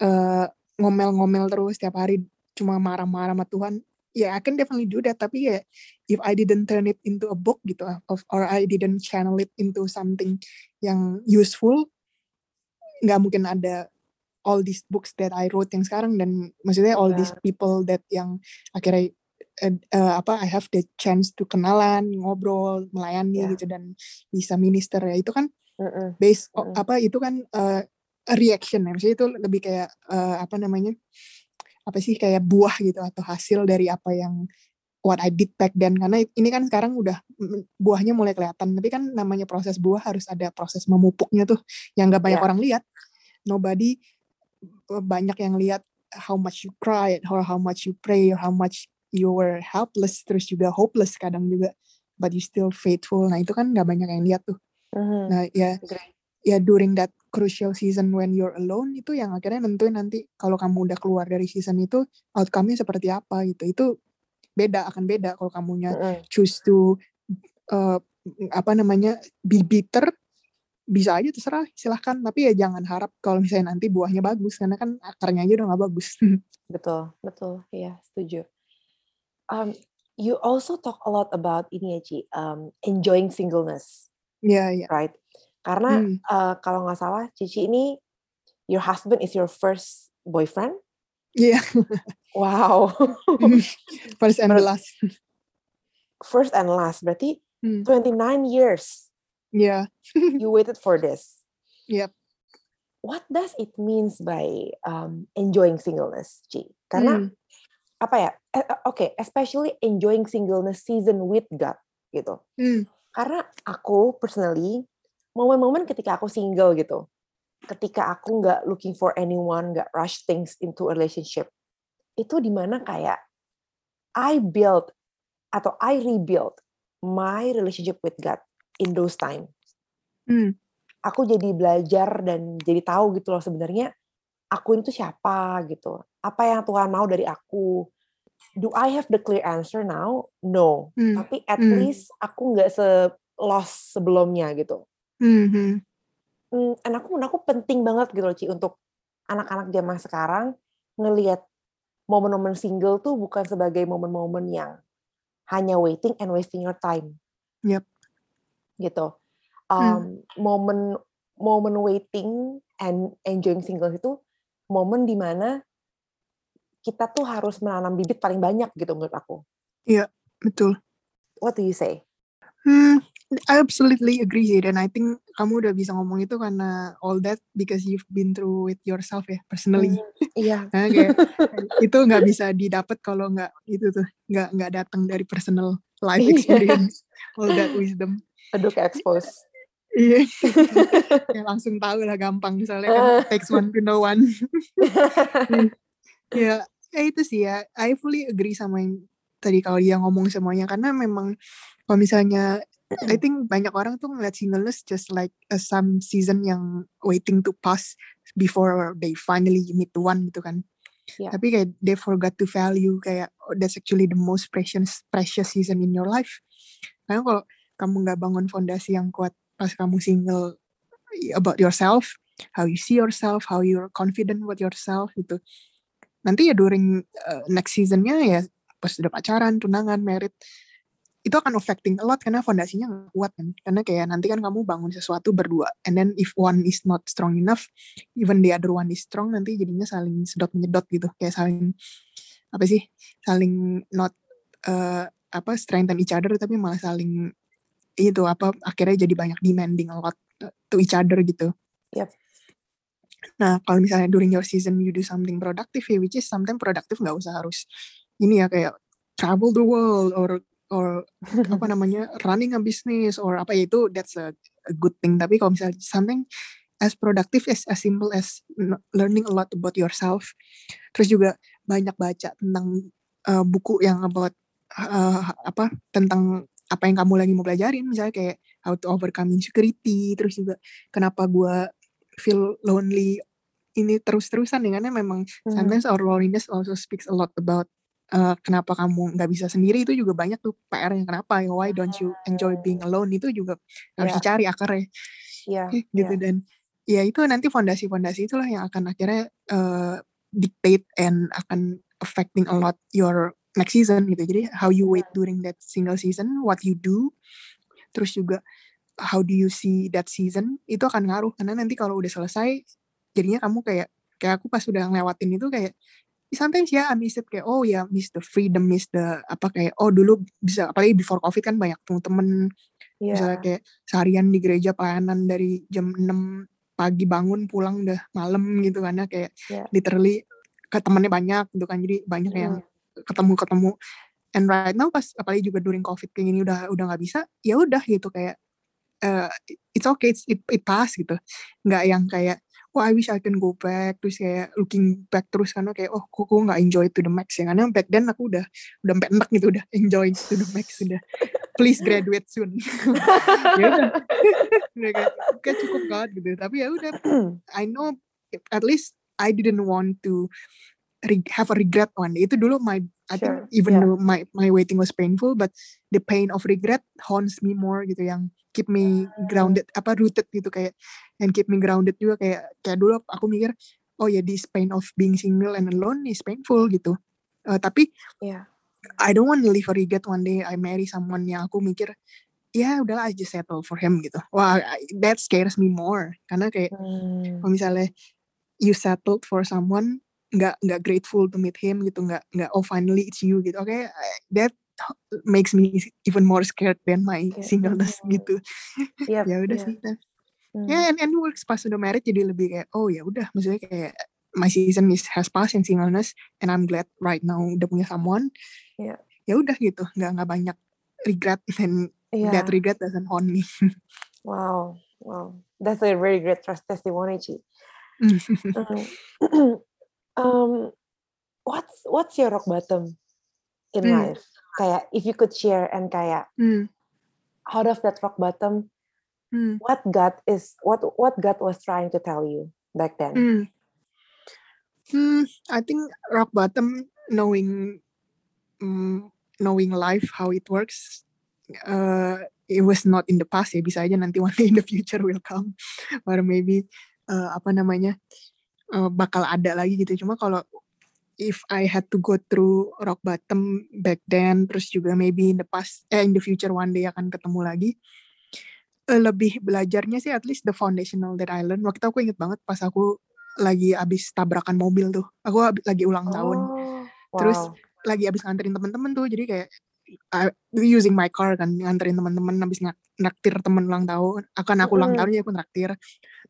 ngomel ngomel-ngomel terus tiap hari cuma marah-marah sama Tuhan ya yeah, I can definitely do that tapi ya if I didn't turn it into a book gitu or I didn't channel it into something yang useful nggak mungkin ada all these books that I wrote yang sekarang dan maksudnya all yeah. these people that yang akhirnya uh, uh, apa I have the chance to kenalan ngobrol melayani yeah. gitu dan bisa minister ya itu kan uh -uh. based uh -uh. apa itu kan uh, reaction ya maksudnya itu lebih kayak uh, apa namanya apa sih kayak buah gitu atau hasil dari apa yang what I did back then karena ini kan sekarang udah buahnya mulai kelihatan tapi kan namanya proses buah harus ada proses memupuknya tuh yang gak banyak yeah. orang lihat nobody banyak yang lihat how much you cry or how much you pray or how much you were helpless terus juga hopeless kadang juga but you still faithful. Nah itu kan gak banyak yang lihat tuh. Mm-hmm. nah ya ya during that crucial season when you're alone itu yang akhirnya nentuin nanti kalau kamu udah keluar dari season itu outcome-nya seperti apa gitu. Itu beda akan beda kalau kamunya mm -hmm. choose to uh, apa namanya be bitter bisa aja terserah silahkan. Tapi ya jangan harap kalau misalnya nanti buahnya bagus karena kan akarnya aja udah gak bagus. (laughs) Betul betul. Ya setuju um, you also talk a lot about ini ya Ci um, enjoying singleness yeah, yeah. right karena hmm. uh, kalau nggak salah Cici ini your husband is your first boyfriend. Iya. Yeah. Wow. first (laughs) and last. First and last berarti hmm. 29 years. Yeah. you waited for this. Yep. What does it means by um, enjoying singleness, Ci? Karena hmm. Apa ya? Eh, eh, oke, okay, especially enjoying singleness season with God gitu. Hmm. Karena aku personally momen-momen ketika aku single gitu ketika aku nggak looking for anyone nggak rush things into a relationship itu di mana kayak I build atau I rebuild my relationship with God in those time hmm. aku jadi belajar dan jadi tahu gitu loh sebenarnya aku itu siapa gitu apa yang Tuhan mau dari aku do I have the clear answer now no hmm. tapi at hmm. least aku nggak se lost sebelumnya gitu Mm-hmm. Hmm, dan aku menurut aku penting banget gitu loh Ci untuk anak-anak zaman sekarang ngelihat momen-momen single tuh bukan sebagai momen-momen yang hanya waiting and wasting your time. Yep. Gitu. Um, hmm. Momen momen waiting and enjoying single itu momen di mana kita tuh harus menanam bibit paling banyak gitu menurut aku. Iya, betul. What do you say? Hmm, I absolutely agree sih dan I think kamu udah bisa ngomong itu karena all that because you've been through it yourself ya personally. Hmm, iya. (laughs) nah, kayak, itu nggak bisa didapat kalau nggak itu tuh nggak nggak datang dari personal life iya. experience all that wisdom. Aduh kayak expose. Iya. (laughs) ya langsung tahu lah gampang misalnya kan takes one to know one. (laughs) ya, ya itu sih ya. I fully agree sama yang tadi kalau dia ngomong semuanya karena memang kalau misalnya I think banyak orang tuh ngeliat singleness just like a some season yang waiting to pass before they finally meet one gitu kan. Yeah. Tapi kayak they forgot to value kayak oh, that's actually the most precious precious season in your life. Karena kalau kamu nggak bangun fondasi yang kuat pas kamu single about yourself, how you see yourself, how you're confident with yourself gitu. Nanti ya during uh, next seasonnya ya pas udah pacaran, tunangan, merit, itu akan affecting a lot karena fondasinya nggak kuat kan. Karena kayak nanti kan kamu bangun sesuatu berdua and then if one is not strong enough even the other one is strong nanti jadinya saling sedot menyedot gitu. Kayak saling apa sih saling not uh, apa strengthen each other tapi malah saling itu apa akhirnya jadi banyak demanding a lot to each other gitu. Yep. Nah kalau misalnya during your season you do something productive ya which is sometimes productive nggak usah harus ini ya kayak travel the world or or apa (laughs) namanya running a business or apa ya itu that's a, a good thing. Tapi kalau misalnya something as productive as as simple as learning a lot about yourself terus juga banyak baca tentang uh, buku yang about uh, apa tentang apa yang kamu lagi mau pelajarin misalnya kayak how to overcome insecurity terus juga kenapa gue feel lonely ini terus-terusan dengannya memang hmm. sometimes our loneliness also speaks a lot about uh, kenapa kamu nggak bisa sendiri itu juga banyak tuh PR-nya kenapa ya why don't you enjoy being alone itu juga harus yeah. dicari akarnya yeah. gitu yeah. dan ya itu nanti fondasi-fondasi itulah yang akan akhirnya uh, dictate and akan affecting a lot your next season gitu jadi how you wait during that single season what you do terus juga how do you see that season itu akan ngaruh karena nanti kalau udah selesai jadinya kamu kayak kayak aku pas udah ngelewatin itu kayak sometimes ya I miss it kayak oh ya miss the freedom miss the apa kayak oh dulu bisa apalagi before covid kan banyak temen-temen yeah. misalnya kayak seharian di gereja pelayanan dari jam 6 pagi bangun pulang udah malam gitu karena kayak yeah. literally ke temennya banyak gitu kan jadi banyak yeah. yang ketemu ketemu and right now pas apalagi juga during covid kayak gini udah udah nggak bisa ya udah gitu kayak uh, it's okay it's, it, it pass gitu nggak yang kayak oh I wish I can go back terus kayak looking back terus karena kayak oh kok nggak enjoy to the max ya karena back then aku udah udah sampai enak gitu udah enjoy to the max sudah please graduate soon (laughs) ya udah (laughs) kayak, kayak cukup banget gitu tapi ya udah (clears throat) I know at least I didn't want to have a regret one day. Itu dulu my I sure. think even yeah. though my my waiting was painful, but the pain of regret haunts me more gitu yang keep me grounded apa rooted gitu kayak and keep me grounded juga kayak kayak dulu aku mikir oh ya yeah, this pain of being single and alone is painful gitu. Uh, tapi yeah. I don't want to live a regret one day I marry someone yang aku mikir ya yeah, udahlah I just settle for him gitu. Wah that scares me more karena kayak hmm. kalau misalnya you settled for someone nggak nggak grateful to meet him gitu nggak nggak oh finally it's you gitu oke okay, that makes me even more scared than my yeah. singleness mm. gitu (laughs) yep, ya udah yeah. sih ya mm. yeah, and, and works pas udah married jadi lebih kayak oh ya udah maksudnya kayak my season is has passed in singleness and I'm glad right now udah punya someone yeah. ya udah gitu nggak nggak banyak regret and yeah. that regret doesn't haunt me (laughs) wow wow that's a very great trust testimony Ci. um, (laughs) (clears throat) um, what's what's your rock bottom in mm. life? Kayak if you could share and kayak mm. out of that rock bottom, mm. what God is what what God was trying to tell you back then? Mm. Mm, I think rock bottom knowing mm, knowing life how it works uh, it was not in the past ya bisa aja nanti one day in the future will come or maybe uh, apa namanya uh, bakal ada lagi gitu cuma kalau if I had to go through rock bottom back then terus juga maybe in the past eh in the future one day akan ketemu lagi uh, lebih belajarnya sih at least the foundational that I learned. Waktu aku inget banget pas aku lagi abis tabrakan mobil tuh. Aku lagi ulang oh, tahun wow. terus lagi abis nganterin temen-temen tuh jadi kayak I, using my car kan nganterin teman-teman habis naktir temen ulang tahun akan aku ulang tahun ya aku naktir.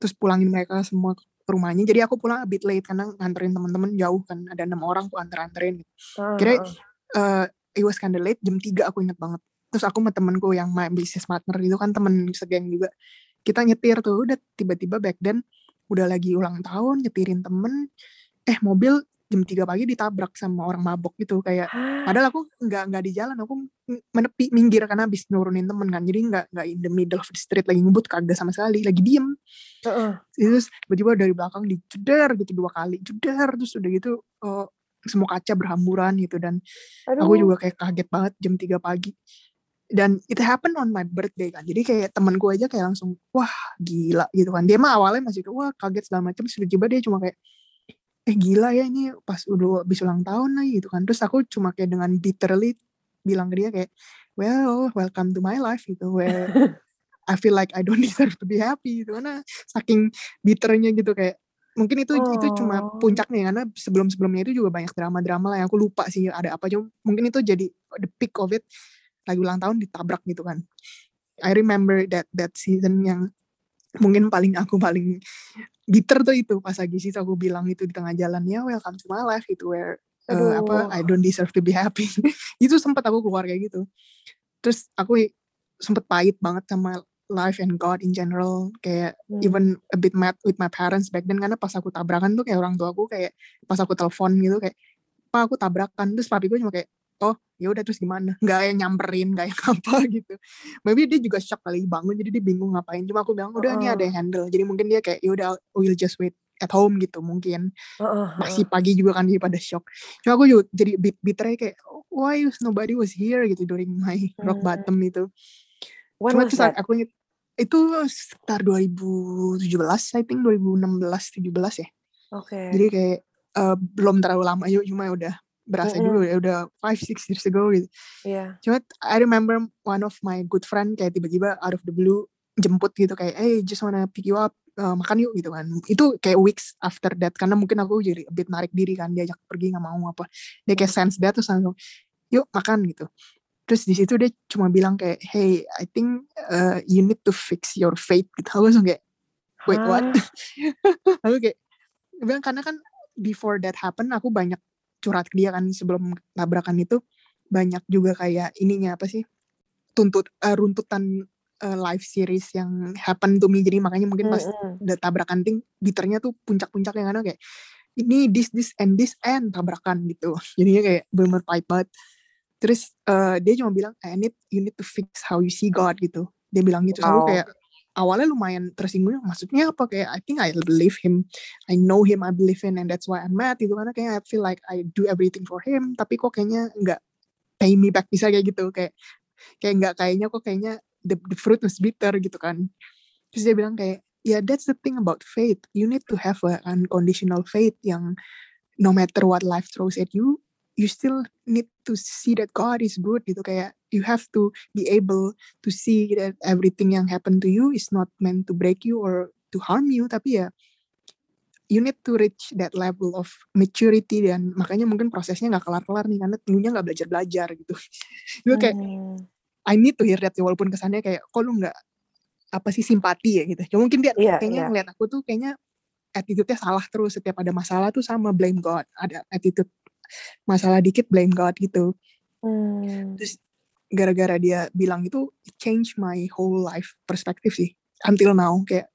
Terus pulangin mereka semua rumahnya jadi aku pulang a bit late karena nganterin teman-teman jauh kan ada enam orang aku anter-anterin uh, kira uh, it was kinda late jam 3 aku inget banget. Terus aku sama temenku yang my business partner itu kan temen segeng juga. Kita nyetir tuh udah tiba-tiba back then udah lagi ulang tahun nyetirin temen eh mobil jam 3 pagi ditabrak sama orang mabok gitu kayak padahal aku nggak nggak di jalan aku menepi minggir karena habis nurunin temen kan jadi nggak nggak in the middle of the street lagi ngebut kagak sama sekali lagi diem uh-uh. terus tiba-tiba dari belakang dijedar gitu dua kali jedar terus udah gitu uh, semua kaca berhamburan gitu dan Aduh. aku juga kayak kaget banget jam 3 pagi dan it happen on my birthday kan jadi kayak temanku aja kayak langsung wah gila gitu kan dia mah awalnya masih kayak wah kaget segala macam sudah tiba dia cuma kayak eh gila ya ini pas udah habis ulang tahun lagi gitu kan terus aku cuma kayak dengan bitterly bilang ke dia kayak well welcome to my life gitu where I feel like I don't (laughs) deserve to be happy gitu karena saking bitternya gitu kayak mungkin itu oh. itu cuma oh. puncaknya karena sebelum sebelumnya itu juga banyak drama-drama lah yang aku lupa sih ada apa cuma mungkin itu jadi the peak of it lagi ulang tahun ditabrak gitu kan I remember that that season yang mungkin paling aku paling bitter tuh itu pas lagi sih aku bilang itu di tengah jalan ya welcome to my life itu where uh, apa I don't deserve to be happy. (laughs) Itu sempat aku keluar kayak gitu. Terus aku sempet pahit banget sama life and God in general kayak hmm. even a bit mad with my parents back then karena pas aku tabrakan tuh kayak orang tua aku kayak pas aku telepon gitu kayak pak aku tabrakan. Terus papi gue cuma kayak oh ya udah terus gimana (laughs) nggak yang nyamperin nggak yang apa (laughs) gitu maybe dia juga shock kali bangun jadi dia bingung ngapain cuma aku bilang udah uh. ini ada yang handle jadi mungkin dia kayak ya udah we'll just wait at home gitu mungkin uh, uh, masih pagi juga kan dia pada shock cuma aku juga jadi bit bitter kayak why nobody was here gitu during my (laughs) rock hmm. bottom itu When cuma terus that? aku itu sekitar 2017 I think 2016 17 ya Oke. Okay. Jadi kayak uh, belum terlalu lama yuk cuma udah berasa mm -hmm. juga ya udah five six years ago gitu. Yeah. cuma I remember one of my good friend kayak tiba-tiba out of the blue jemput gitu kayak hey just wanna pick you up uh, makan yuk gitu kan. Itu kayak weeks after that karena mungkin aku jadi a bit narik diri kan diajak pergi nggak mau apa. Dia kayak sense that terus langsung yuk makan gitu. Terus di situ dia cuma bilang kayak hey I think uh, you need to fix your fate gitu. Aku langsung kayak wait what? (laughs) Aku kayak bilang karena kan before that happen aku banyak curhat ke dia kan sebelum tabrakan itu banyak juga kayak ininya apa sih tuntut uh, runtutan uh, live series yang happen to me. Jadi makanya mungkin pas mm -hmm. udah tabrakan ting bitternya tuh puncak-puncaknya karena kayak ini this this and this and tabrakan gitu. (laughs) Jadinya kayak bener pahit banget. Terus uh, dia cuma bilang I need you need to fix how you see God gitu. Dia bilang gitu. Wow. aku kayak awalnya lumayan tersinggung maksudnya apa kayak I think I believe him I know him I believe in and that's why I'm mad gitu karena kayak I feel like I do everything for him tapi kok kayaknya nggak pay me back bisa kayak gitu kayak kayak nggak kayaknya kok kayaknya the, the fruit was bitter gitu kan. Terus dia bilang kayak ya yeah, that's the thing about faith you need to have a unconditional faith yang no matter what life throws at you you still need to see that God is good gitu. Kayak you have to be able to see that everything yang happen to you is not meant to break you or to harm you. Tapi ya you need to reach that level of maturity dan makanya mungkin prosesnya nggak kelar-kelar nih karena dulunya nggak belajar-belajar gitu. (laughs) Itu kayak hmm. I need to hear that walaupun kesannya kayak kok lu nggak apa sih simpati ya? gitu. Ya mungkin dia yeah, kayaknya yeah. ngeliat aku tuh kayaknya attitude-nya salah terus. Setiap ada masalah tuh sama blame God ada attitude masalah dikit blame God gitu. Hmm. terus gara-gara dia bilang itu change my whole life perspective sih until now. Kayak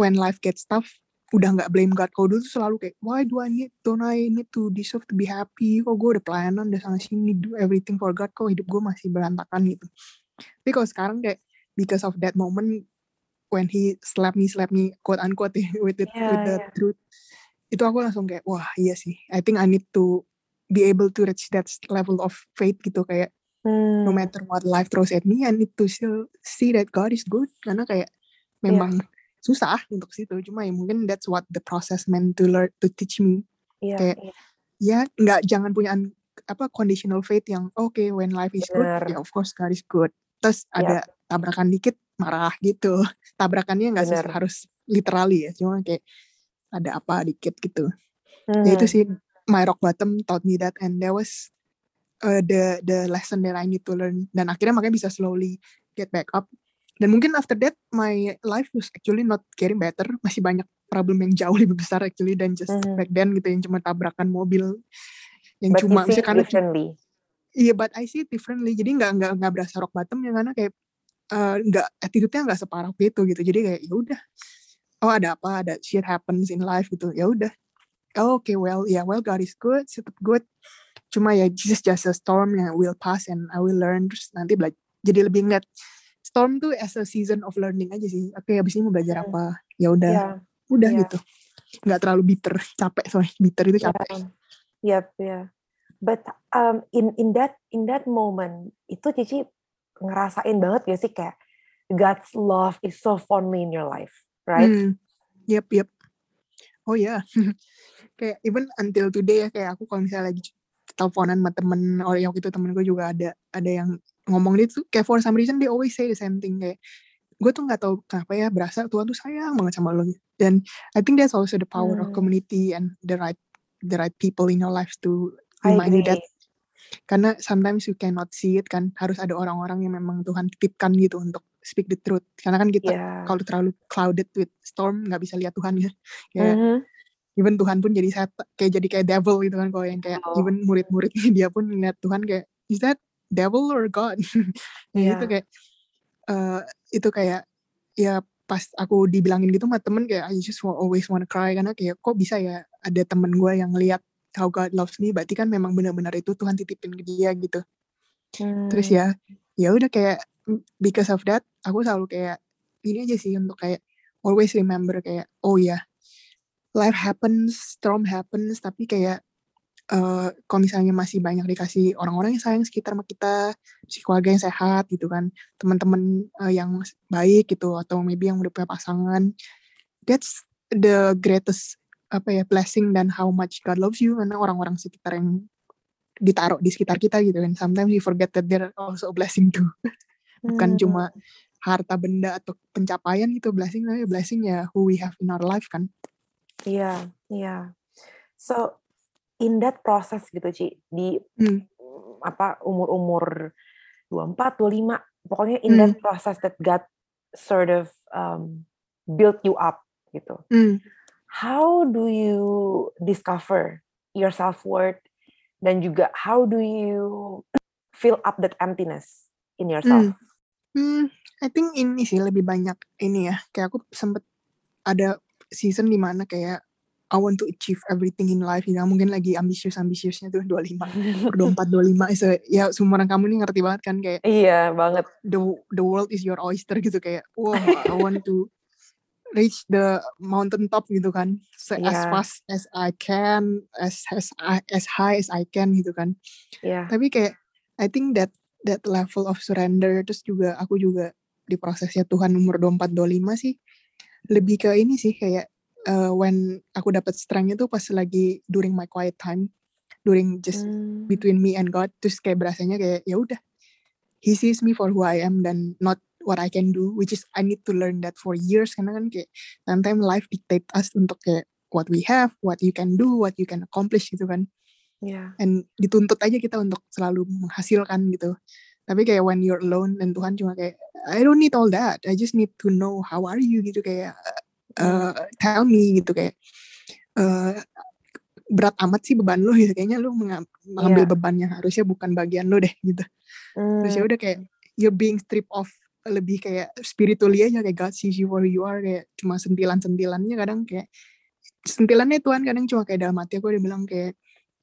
when life gets tough udah nggak blame God. Kalau dulu tuh selalu kayak why do I need don't I need to deserve to be happy? Kok gue udah pelayanan udah sana sini do everything for God kok hidup gue masih berantakan gitu. Tapi kalau sekarang kayak because of that moment when he slap me slap me quote unquote (laughs) with the yeah, with the yeah. truth itu aku langsung kayak wah iya sih I think I need to be able to reach that level of faith gitu kayak hmm. no matter what life throws at me I need to still see that God is good karena kayak memang yeah. susah untuk situ cuma ya mungkin that's what the process meant to learn to teach me yeah, kayak yeah. ya nggak jangan punya apa conditional faith yang oke okay, when life is Bener. good ya of course God is good terus yeah. ada tabrakan dikit marah gitu (laughs) tabrakannya nggak harus literally ya cuma kayak ada apa dikit gitu. Hmm. ya itu sih my rock bottom taught me that and that was uh, the the lesson that I need to learn. Dan akhirnya makanya bisa slowly get back up. Dan mungkin after that my life was actually not getting better. Masih banyak problem yang jauh lebih besar actually dan just mm-hmm. back then gitu yang cuma tabrakan mobil yang but cuma misalnya karena iya but I see it differently. Jadi nggak nggak nggak berasa rock bottom yang karena kayak uh, nggak attitude-nya nggak separah itu gitu. Jadi kayak ya udah oh ada apa ada shit happens in life gitu. Ya udah. Oh, oke okay, well ya yeah, well God is good tetap good. Cuma ya just just a storm yang will pass and I will learn terus nanti belajar jadi lebih ngeliat storm tuh as a season of learning aja sih. Oke okay, abis ini mau belajar hmm. apa? Ya udah. Yeah. udah yeah. gitu. Nggak terlalu bitter capek soalnya bitter itu capek. Yeah. yep yeah but um, in in that in that moment itu Cici ngerasain banget gak sih kayak God's love is so fondly in your life right? Hmm. Yep, yep. Oh ya, yeah. (laughs) kayak even until today ya kayak aku kalau misalnya lagi teleponan sama temen, oh yang itu temen gue juga ada ada yang ngomong itu kayak for some reason they always say the same thing kayak gue tuh nggak tahu kenapa ya berasa Tuhan tuh sayang banget sama lo dan I think that's also the power hmm. of community and the right the right people in your life to remind you that karena sometimes you cannot see it kan harus ada orang-orang yang memang Tuhan titipkan gitu untuk speak the truth karena kan kita yeah. kalau terlalu clouded with storm nggak bisa lihat Tuhan ya (laughs) kayak mm-hmm. even Tuhan pun jadi set kayak jadi kayak devil gitu kan kalau yang kayak oh. even murid-muridnya (laughs) dia pun lihat Tuhan kayak is that devil or God yeah. (laughs) itu kayak uh, itu kayak ya pas aku dibilangin gitu sama temen kayak I just always wanna cry karena kayak kok bisa ya ada temen gue yang lihat how God loves me berarti kan memang benar-benar itu Tuhan titipin ke dia gitu hmm. terus ya ya udah kayak because of that aku selalu kayak ini aja sih untuk kayak always remember kayak oh ya yeah, life happens storm happens tapi kayak uh, kalau misalnya masih banyak dikasih orang-orang yang sayang sekitar sama kita si keluarga yang sehat gitu kan teman-teman uh, yang baik gitu atau maybe yang udah punya pasangan that's the greatest apa ya blessing dan how much God loves you karena orang-orang sekitar yang ditaruh di sekitar kita gitu kan sometimes we forget that they're also a blessing too (laughs) bukan hmm. cuma harta benda atau pencapaian itu blessing tapi blessing ya who we have in our life kan iya yeah, iya yeah. so in that process gitu Ci di hmm. apa umur-umur 24 25 pokoknya in hmm. that process that God sort of um, build you up gitu hmm. how do you discover your self worth dan juga how do you fill up that emptiness in yourself? Hmm, hmm I think ini sih lebih banyak ini ya. Kayak aku sempet ada season di mana kayak I want to achieve everything in life. Ya mungkin lagi ambisius-ambisiusnya tuh 25, 24, 25. So, ya semua orang kamu nih ngerti banget kan kayak. Iya banget. The the world is your oyster gitu kayak. Wow, I want to reach the mountain top gitu kan so, yeah. as fast as I can as as as high as I can gitu kan yeah. tapi kayak I think that that level of surrender terus juga aku juga di prosesnya Tuhan umur 24 25 sih lebih ke ini sih kayak uh, when aku dapat strength itu pas lagi during my quiet time during just hmm. between me and God terus kayak berasanya kayak ya udah he sees me for who I am dan not what I can do which is I need to learn that for years karena kan kayak sometimes life dictate us untuk kayak what we have what you can do what you can accomplish gitu kan yeah. and dituntut aja kita untuk selalu menghasilkan gitu tapi kayak when you're alone dan Tuhan cuma kayak I don't need all that I just need to know how are you gitu kayak uh, tell me gitu kayak uh, berat amat sih beban lo gitu kayaknya lo mengambil yeah. beban yang harusnya bukan bagian lo deh gitu mm. terus ya hmm. udah kayak you're being stripped off lebih kayak spiritually aja kayak God sees you who you are kayak cuma sentilan-sentilannya kadang kayak sentilannya Tuhan kadang cuma kayak dalam hati aku dia bilang kayak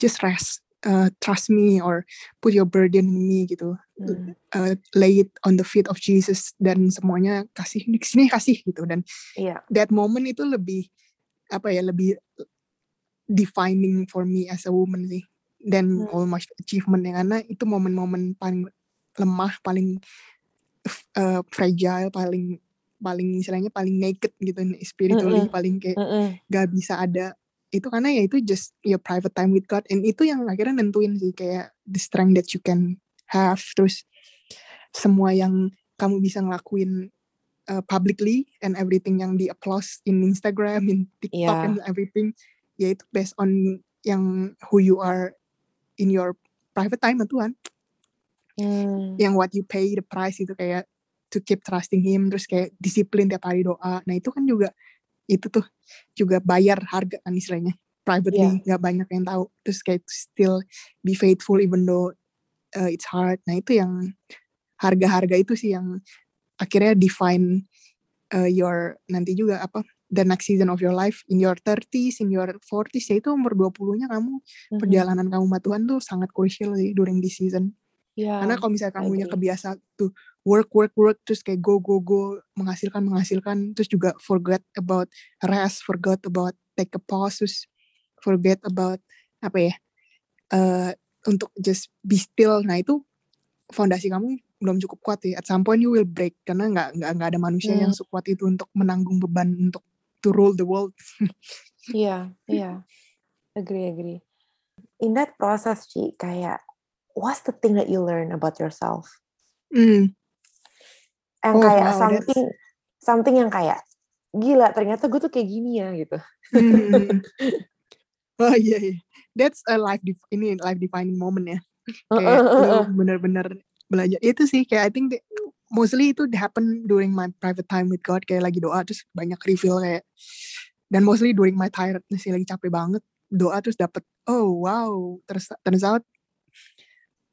just rest uh, trust me or put your burden in me gitu hmm. uh, lay it on the feet of Jesus dan semuanya kasih di sini kasih gitu dan yeah. that moment itu lebih apa ya lebih defining for me as a woman sih dan hmm. almost achievement yang karena itu momen-momen paling lemah paling uh, fragile paling paling istilahnya paling naked gitu spiritually mm -hmm. paling kayak mm -hmm. gak bisa ada itu karena ya itu just your private time with God and itu yang akhirnya nentuin sih kayak the strength that you can have terus semua yang kamu bisa ngelakuin uh, publicly and everything yang di applause in Instagram in TikTok yeah. and everything ya itu based on yang who you are in your private time Tuhan hmm. yang what you pay the price itu kayak to keep trusting him terus kayak disiplin tiap hari doa nah itu kan juga itu tuh juga bayar harga kan istilahnya. Privately nggak yeah. banyak yang tahu. Terus kayak still be faithful even though uh, it's hard. Nah itu yang harga-harga itu sih yang akhirnya define uh, your nanti juga apa the next season of your life in your 30s in your 40s ya itu umur 20-nya kamu mm-hmm. perjalanan kamu sama Tuhan tuh sangat crucial sih during this season Yeah, Karena kalau misalnya kamu yang kebiasa tuh work work work terus kayak go go go menghasilkan menghasilkan terus juga forget about rest, forget about take a pause, terus forget about apa ya uh, untuk just be still. Nah itu fondasi kamu belum cukup kuat ya. At some point you will break karena nggak nggak nggak ada manusia hmm. yang sekuat itu untuk menanggung beban untuk to rule the world. Iya, yeah, iya. Yeah. Agree, agree. In that process, Ci, kayak what's the thing that you learn about yourself? Mm. Yang oh, kayak wow, something that's... something yang kayak gila ternyata gue tuh kayak gini ya gitu. Mm. oh iya, yeah, yeah. that's a life ini life defining moment ya. Kayak uh, bener-bener belajar itu sih kayak I think that, mostly itu happen during my private time with God kayak lagi doa terus banyak reveal kayak dan mostly during my tiredness lagi capek banget doa terus dapet oh wow terus turns out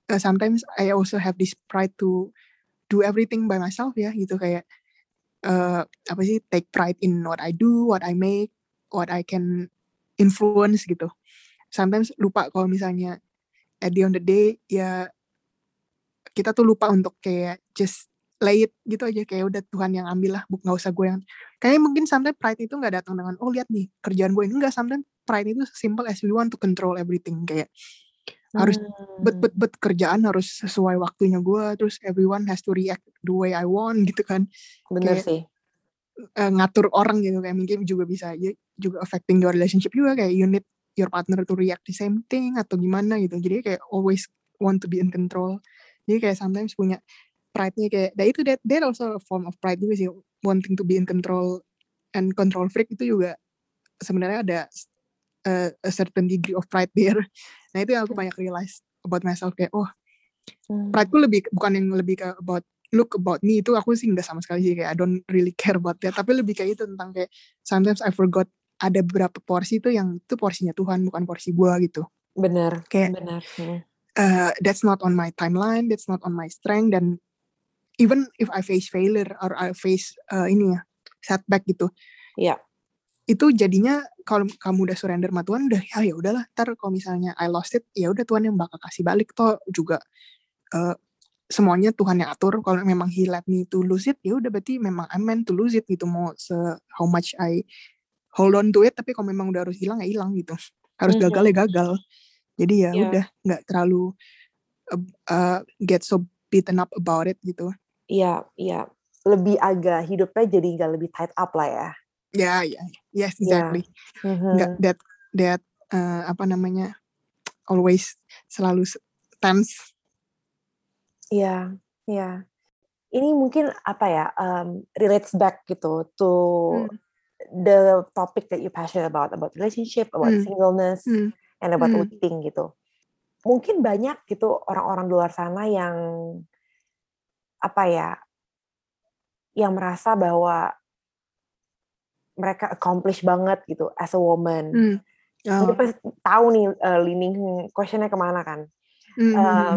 uh, sometimes I also have this pride to do everything by myself ya gitu kayak uh, apa sih take pride in what I do, what I make, what I can influence gitu. Sometimes lupa kalau misalnya at the end of the day ya kita tuh lupa untuk kayak just lay it gitu aja kayak udah Tuhan yang ambil lah nggak usah gue yang kayak mungkin sometimes pride itu nggak datang dengan oh lihat nih kerjaan gue ini enggak sometimes pride itu simple as we want to control everything kayak harus bet bet bet kerjaan harus sesuai waktunya gue terus everyone has to react the way I want gitu kan. Bener kayak, sih. uh, ngatur orang gitu kayak mungkin juga bisa ya, juga affecting your relationship juga kayak you need your partner to react the same thing atau gimana gitu. Jadi kayak always want to be in control. Jadi kayak sometimes punya pride-nya kayak that itu that that also a form of pride juga sih wanting to be in control and control freak itu juga sebenarnya ada uh, a certain degree of pride there. (laughs) Nah itu yang aku banyak realize about myself kayak oh hmm. pride ku lebih bukan yang lebih ke about look about me itu aku sih nggak sama sekali sih kayak I don't really care about that. Tapi lebih kayak itu tentang kayak sometimes I forgot ada beberapa porsi itu yang itu porsinya Tuhan bukan porsi gua gitu. Benar kayak benar uh, that's not on my timeline that's not on my strength dan even if I face failure or I face uh, ini ya setback gitu ya yeah. Itu jadinya kalau kamu udah surrender sama Tuhan udah ya ya udahlah ntar kalau misalnya I lost it ya udah Tuhan yang bakal kasih balik toh. Juga uh, semuanya Tuhan yang atur. Kalau memang he let me to lose it ya udah berarti memang I meant to lose it gitu. Mau se how much I hold on to it tapi kalau memang udah harus hilang ya hilang gitu. Harus mm -hmm. gagal ya gagal. Jadi ya yeah. udah nggak terlalu uh, uh, get so beaten up about it gitu. Iya yeah, iya. Yeah. lebih agak hidupnya jadi nggak lebih tight up lah ya ya yeah, ya yeah. yes exactly yeah. mm -hmm. nggak that that uh, apa namanya always selalu tense Iya, iya. Ini mungkin apa ya, um, relates back gitu to hmm. the topic that you passionate about, about relationship, about hmm. singleness, hmm. and about hmm. waiting gitu. Mungkin banyak gitu orang-orang di luar sana yang apa ya, yang merasa bahwa mereka accomplish banget gitu as a woman. Hmm. Oh. pasti tahu nih uh, leaning questionnya ke mana kan. Hmm. Um,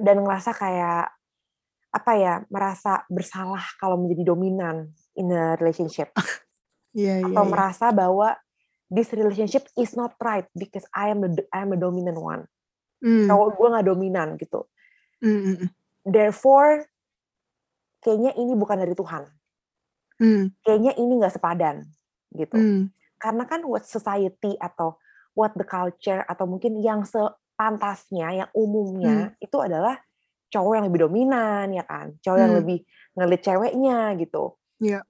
dan ngerasa kayak apa ya merasa bersalah kalau menjadi dominan in a relationship (laughs) yeah, atau yeah, merasa bahwa this relationship is not right because I am the I am a dominant one mm. kalau gue nggak dominan gitu mm. therefore kayaknya ini bukan dari Tuhan mm. kayaknya ini nggak sepadan gitu mm. karena kan what society atau what the culture atau mungkin yang se pantasnya yang umumnya hmm. itu adalah cowok yang lebih dominan ya kan cowok hmm. yang lebih ngelit ceweknya gitu yeah.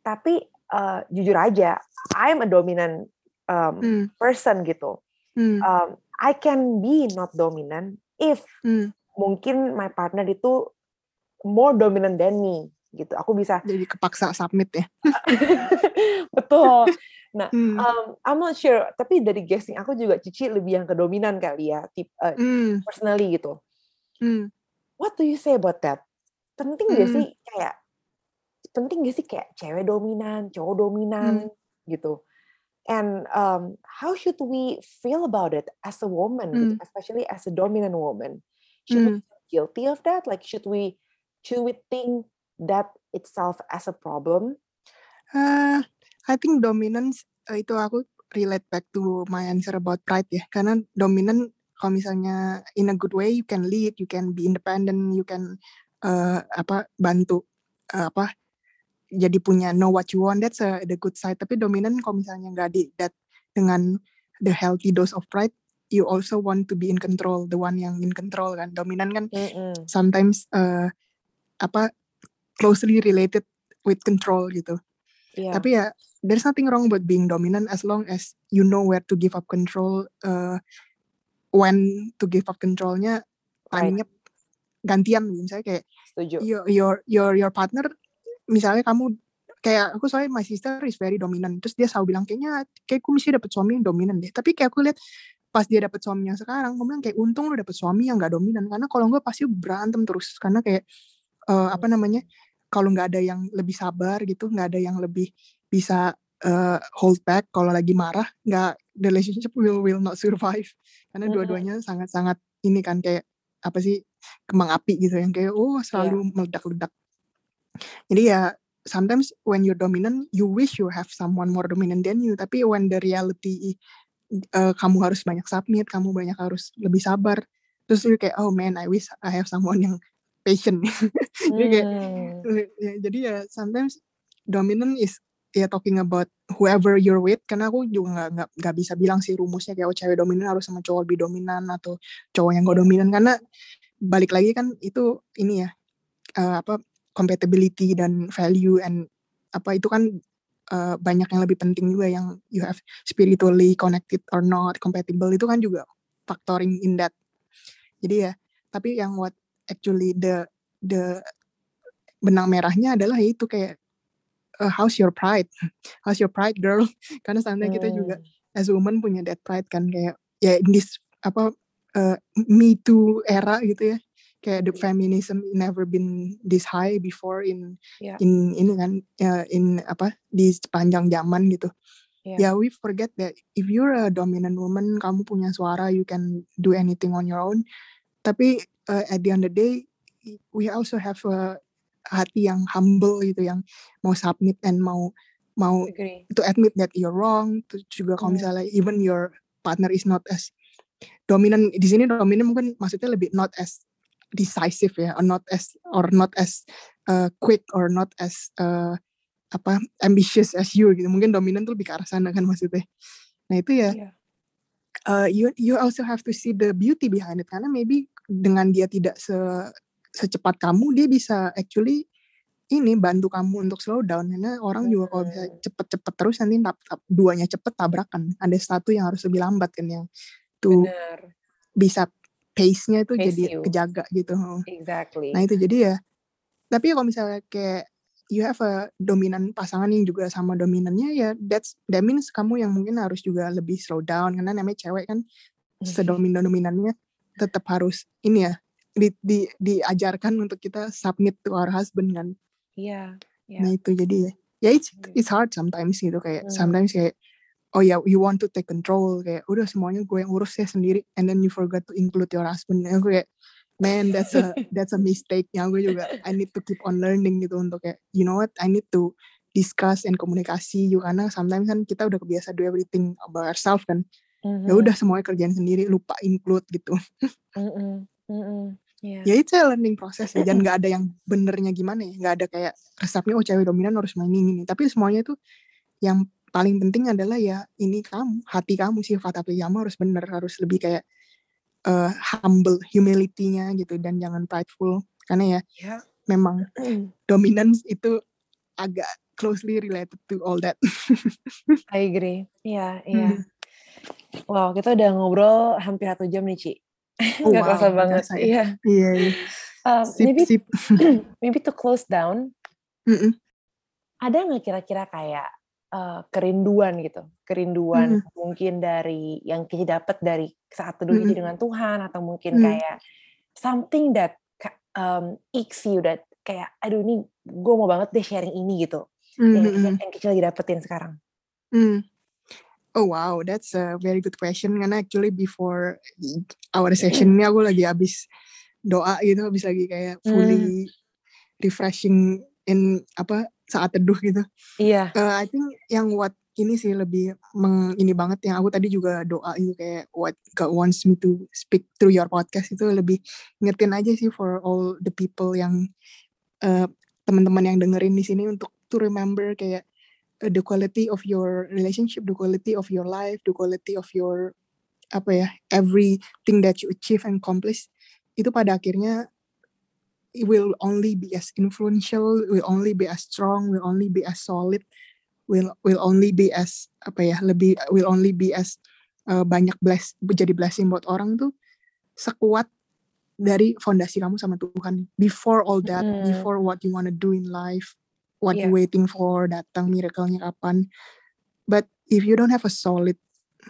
tapi uh, jujur aja I'm a dominant um, hmm. person gitu hmm. um, I can be not dominant if hmm. mungkin my partner itu more dominant than me gitu aku bisa jadi kepaksa submit ya (laughs) betul Nah, hmm. um, I'm not sure, tapi dari guessing aku juga Cici lebih yang kedominan kali ya, tip uh, hmm. personally gitu. Hmm. What do you say about that? Penting hmm. gak sih kayak penting gak sih kayak cewek dominan, cowok dominan hmm. gitu. And um, how should we feel about it as a woman, hmm. gitu, especially as a dominant woman? Should hmm. we feel guilty of that? Like should we should we think that itself as a problem? Uh, I think dominance uh, itu aku relate back to my answer about pride ya. Karena dominant kalau misalnya in a good way you can lead, you can be independent, you can uh, apa bantu uh, apa jadi punya know what you want that's a, the good side. Tapi dominant kalau misalnya nggak di that dengan the healthy dose of pride you also want to be in control, the one yang in control kan. Dominan kan mm -hmm. sometimes uh, apa closely related with control gitu. Yeah. Tapi ya there's nothing wrong with being dominant as long as you know where to give up control uh, when to give up controlnya timingnya gantian misalnya kayak Setuju. your your your your partner misalnya kamu kayak aku soalnya my sister is very dominant terus dia selalu bilang kayaknya kayak aku mesti dapet suami yang dominan deh tapi kayak aku lihat pas dia dapet suami yang sekarang aku bilang kayak untung lu dapet suami yang gak dominan karena kalau gue pasti berantem terus karena kayak uh, apa namanya kalau nggak ada yang lebih sabar gitu nggak ada yang lebih bisa uh, hold back kalau lagi marah nggak the relationship will will not survive. Karena dua-duanya sangat-sangat ini kan kayak apa sih kembang api gitu yang kayak oh selalu yeah. meledak-ledak. Jadi ya sometimes when you're dominant you wish you have someone more dominant than you. Tapi when the reality uh, kamu harus banyak submit kamu banyak harus lebih sabar. Terus you kayak oh man I wish I have someone yang patient (laughs) jadi kayak hmm. ya, jadi ya sometimes dominant is ya talking about whoever you're with karena aku juga nggak nggak nggak bisa bilang sih rumusnya kayak oh cewek dominan harus sama cowok lebih dominan atau cowok yang gak dominan karena balik lagi kan itu ini ya uh, apa compatibility dan value and apa itu kan uh, banyak yang lebih penting juga yang you have spiritually connected or not compatible itu kan juga factoring in that. Jadi ya tapi yang what actually the the benang merahnya adalah ya itu kayak uh, how's your pride (laughs) how's your pride girl (laughs) karena seandainya hmm. kita juga hmm. as a woman punya that pride kan kayak ya in this apa uh, me too era gitu ya kayak the feminism never been this high before in yeah. in ini kan uh, in apa di sepanjang zaman gitu. Yeah. yeah, we forget that if you're a dominant woman, kamu punya suara, you can do anything on your own. Tapi uh, at the end of the day, we also have a hati yang humble gitu, yang mau submit and mau mau Agree. to admit that you're wrong. Terus juga kalau misalnya even your partner is not as dominant di sini dominant mungkin maksudnya lebih not as decisive ya or not as or not as uh, quick or not as uh, apa ambitious as you gitu mungkin dominan tuh lebih ke arah sana kan maksudnya nah itu ya yeah. uh, you you also have to see the beauty behind it karena maybe dengan dia tidak se secepat kamu dia bisa actually ini bantu kamu untuk slow down karena orang juga kalau bisa cepet-cepet terus nanti tap, tap, duanya cepet tabrakan ada satu yang harus lebih lambat kan yang tuh bisa pace-nya itu pace jadi you. kejaga gitu. Exactly. Nah itu jadi ya. Tapi kalau misalnya kayak you have a dominan pasangan yang juga sama dominannya ya that's that means kamu yang mungkin harus juga lebih slow down karena namanya cewek kan mm-hmm. sedominan dominannya tetap harus ini ya di, di diajarkan untuk kita submit to our husband kan. Iya. Yeah, yeah. Nah itu jadi ya. Ya it's mm. it's hard sometimes gitu kayak mm. sometimes kayak oh ya yeah, you want to take control kayak udah semuanya gue yang urus ya sendiri and then you forgot to include your husband ya gue kayak man that's a (laughs) that's a mistake yang gue juga I need to keep on learning gitu untuk kayak you know what I need to discuss and komunikasi juga karena sometimes kan kita udah kebiasa do everything about ourselves kan mm-hmm. ya udah semuanya kerjaan sendiri lupa include gitu mm-hmm. Mm-hmm. Yeah. ya itu learning proses ya dan nggak ada yang benernya gimana ya nggak ada kayak resepnya oh cewek dominan harus main ini tapi semuanya itu yang paling penting adalah ya ini kamu hati kamu sifat hati kamu harus bener harus lebih kayak uh, humble humility-nya gitu dan jangan prideful karena ya yeah. memang dominance itu agak closely related to all that. (laughs) I agree. Iya, iya. Hmm. Wow, kita udah ngobrol hampir satu jam nih, Ci. Oh, Gak wow, kerasa banget. Ya. Iya. Iya, iya. Um, sip, maybe, sip. (clears throat) maybe to close down, mm -mm. ada nggak kira-kira kayak uh, kerinduan gitu, kerinduan mm. mungkin dari yang kita dapat dari saat teduh mm. dengan Tuhan atau mungkin mm. kayak something that um, you that kayak aduh ini gue mau banget deh sharing ini gitu mm. yang, yang kecil lagi dapetin sekarang. Mm. Oh wow, that's a very good question. Karena actually before our session ini aku lagi habis doa gitu, habis lagi kayak fully mm. refreshing in apa saat teduh gitu. Iya. Uh, I think yang what ini sih lebih meng, ini banget yang aku tadi juga doa itu kayak what God wants me to speak through your podcast itu lebih ngertiin aja sih for all the people yang uh, teman-teman yang dengerin di sini untuk to remember kayak the quality of your relationship, the quality of your life, the quality of your apa ya everything that you achieve and accomplish itu pada akhirnya will only be as influential, will only be as strong, will only be as solid, will will only be as apa ya lebih will only be as uh, banyak bless jadi blessing buat orang tuh sekuat dari fondasi kamu sama Tuhan. Before all that, mm. before what you wanna do in life, what yeah. you waiting for, datang miracle-nya kapan. But if you don't have a solid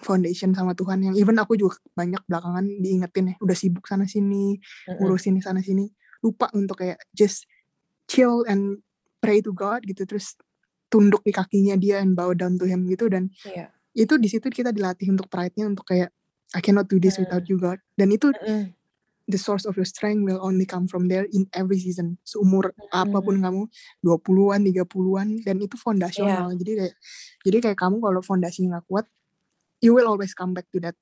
foundation sama Tuhan yang even aku juga banyak belakangan diingetin ya udah sibuk sana sini ngurusin sana sini lupa untuk kayak just chill and pray to God gitu terus tunduk di kakinya dia and bow down to him gitu dan yeah. itu di situ kita dilatih untuk pride-nya untuk kayak I cannot do this mm. without you God dan itu mm the source of your strength will only come from there in every season seumur mm. apa pun kamu 20-an 30-an dan itu fondasional yeah. jadi kayak jadi kayak kamu kalau fondasi nggak kuat you will always come back to that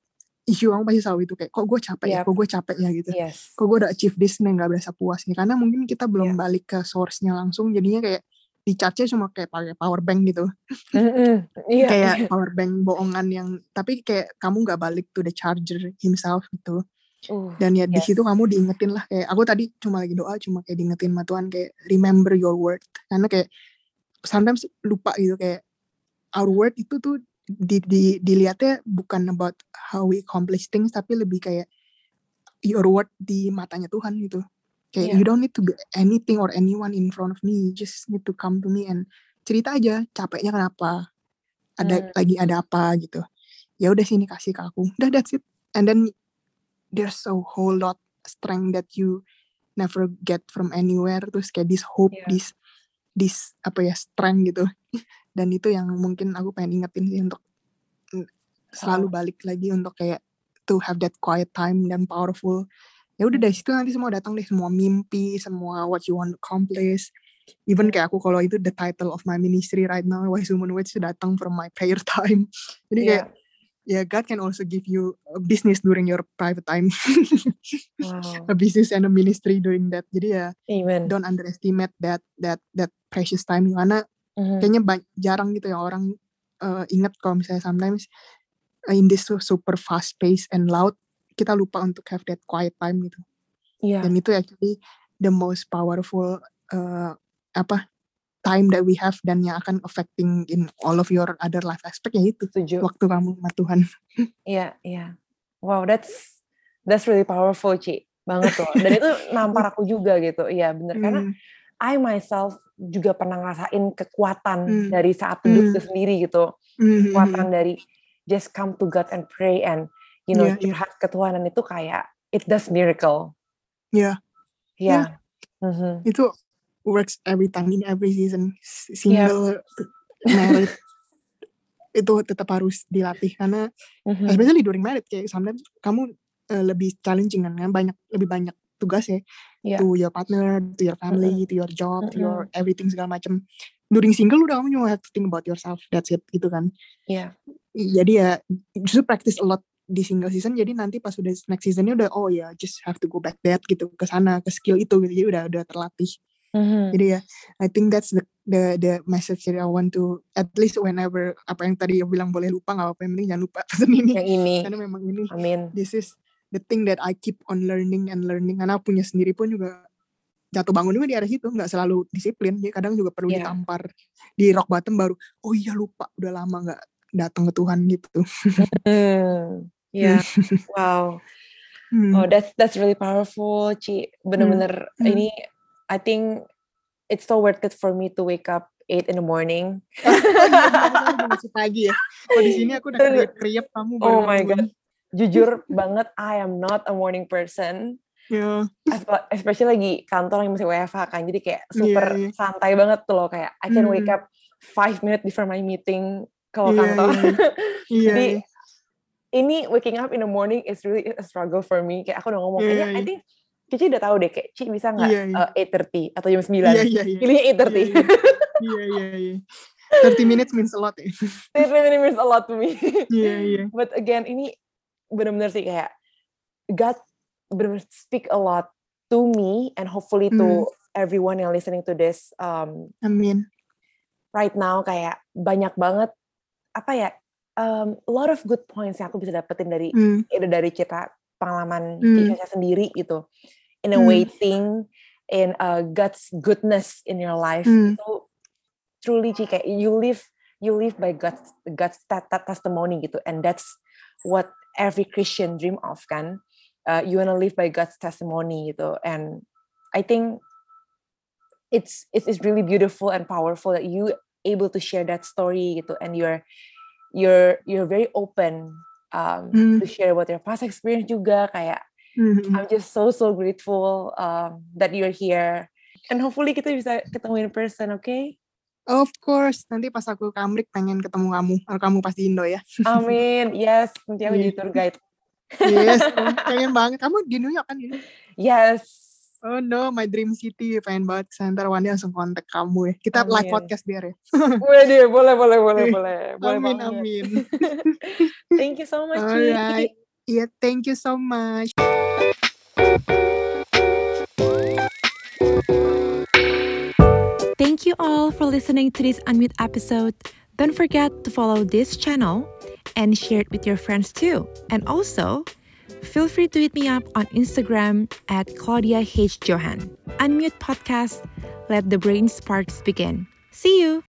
isu kamu pasti selalu itu kayak kok gue capek yep. ya kok gue capek ya gitu yes. kok gue udah achieve this nih nggak berasa puas nih karena mungkin kita belum yeah. balik ke source-nya langsung jadinya kayak di charge cuma kayak pakai power bank gitu mm-hmm. yeah, kayak power bank bohongan yang tapi kayak kamu nggak balik to the charger himself gitu uh, dan ya yes. di situ kamu diingetin lah kayak aku tadi cuma lagi doa cuma kayak diingetin sama Tuhan kayak remember your word karena kayak sometimes lupa gitu kayak our word itu tuh di, di, dilihatnya bukan about how we accomplish things tapi lebih kayak your word di matanya Tuhan gitu kayak yeah. you don't need to be anything or anyone in front of me you just need to come to me and cerita aja capeknya kenapa ada hmm. lagi ada apa gitu ya udah sini kasih ke aku udah that's it and then there's a whole lot strength that you never get from anywhere. Terus kayak this hope yeah. this this apa ya strength gitu. (laughs) Dan itu yang mungkin aku pengen ingetin sih untuk selalu balik lagi untuk kayak to have that quiet time dan powerful. Ya udah dari situ nanti semua datang deh semua mimpi semua what you want to accomplish. Even kayak aku kalau itu the title of my ministry right now wise woman which datang from my prayer (laughs) time. Jadi kayak yeah God can also give you a business during your private time. (laughs) wow. A business and a ministry during that. Jadi ya, Amen. don't underestimate that that that precious time karena Mm-hmm. Kayaknya jarang gitu ya orang uh, ingat kalau misalnya sometimes uh, in this super fast pace and loud kita lupa untuk have that quiet time gitu. Yeah. Dan itu actually the most powerful uh, apa time that we have dan yang akan affecting in all of your other life aspect ya itu Setuju. waktu kamu sama Tuhan. (laughs) Iya, yeah, iya. Yeah. Wow, that's that's really powerful, Ci. Banget loh. Dan itu nampar aku juga gitu. Iya, bener hmm. karena I myself juga pernah ngerasain kekuatan hmm. dari saat duduk hmm. itu sendiri gitu. Hmm. Kekuatan dari just come to God and pray and you know yeah, curhat yeah. ke Tuhan dan itu kayak it does miracle. Yeah. Yeah. yeah. Mm-hmm. Itu works every time in every season. Single, yeah. married (laughs) itu tetap harus dilatih karena mm-hmm. especially during married kayak sometimes kamu uh, lebih challenging kan banyak lebih banyak tugas ya yeah. to your partner, to your family, mm -hmm. to your job, mm -hmm. to your everything segala macam. During single udah kamu cuma have to think about yourself, that's it gitu kan. Iya. Yeah. Jadi ya justru practice a lot di single season jadi nanti pas udah next seasonnya udah oh ya yeah, just have to go back that gitu ke sana ke skill itu gitu jadi udah udah terlatih. Mm -hmm. Jadi ya, I think that's the the the message that I want to at least whenever apa yang tadi aku bilang boleh lupa nggak apa-apa yang penting jangan lupa (laughs) pesan ini. Yang ini. Karena memang ini. Amin. This is the thing that I keep on learning and learning karena punya sendiri pun juga jatuh bangun juga di arah situ nggak selalu disiplin jadi kadang juga perlu yeah. ditampar di rock bottom baru oh iya lupa udah lama nggak datang ke Tuhan gitu hmm. ya yeah. (laughs) wow hmm. oh that's that's really powerful Ci bener-bener hmm. ini I think it's so worth it for me to wake up eight in the morning. masih (laughs) pagi ya. Kalau di sini aku udah kriep kamu Oh my god jujur banget I am not a morning person yeah. especially lagi kantor yang masih WFH kan jadi kayak super yeah, yeah. santai banget tuh loh kayak I can wake up five minutes before my meeting kalau yeah, kantor yeah. (laughs) yeah, jadi yeah. ini waking up in the morning is really a struggle for me kayak aku udah ngomong yeah, yeah. I think Cici udah tahu deh kayak Cici bisa nggak yeah, yeah. uh, 8.30 atau jam 9 yeah, yeah, yeah. pilihnya 8.30 iya iya iya 30 minutes means a lot ya 30 minutes means a lot to me iya yeah, iya yeah. but again ini bener-bener sih kayak God -bener speak a lot to me and hopefully to mm. everyone yang listening to this um Amin. right now kayak banyak banget apa ya um, a lot of good points yang aku bisa dapetin dari mm. dari cerita pengalaman mm. Cica sendiri gitu in a mm. waiting in uh, God's goodness in your life mm. itu truly Ci kayak you live you live by God's God's testimony gitu and that's what every Christian dream of kan uh, you wanna live by God's testimony gitu and I think it's it's it's really beautiful and powerful that you able to share that story gitu and you're you're you're very open um, mm. to share about your past experience juga kayak mm-hmm. I'm just so so grateful um, that you're here and hopefully kita bisa ketemu in person oke okay? Of course, nanti pas aku ke Amrik pengen ketemu kamu. Kamu pasti Indo ya. Amin, yes. Nanti aku jadi tour guide. yes, (laughs) pengen banget. Kamu di New York kan? Yes. Oh no, my dream city. Pengen banget Ntar Wandi langsung kontak kamu ya. Kita amin. live podcast biar ya. (laughs) boleh deh, boleh, boleh, boleh, boleh. boleh amin, banget. amin. (laughs) thank you so much. Alright. Yeah, thank you so much. Thank you all for listening to this Unmute episode. Don't forget to follow this channel and share it with your friends too. And also, feel free to hit me up on Instagram at Claudia H. Johan. Unmute Podcast, let the brain sparks begin. See you!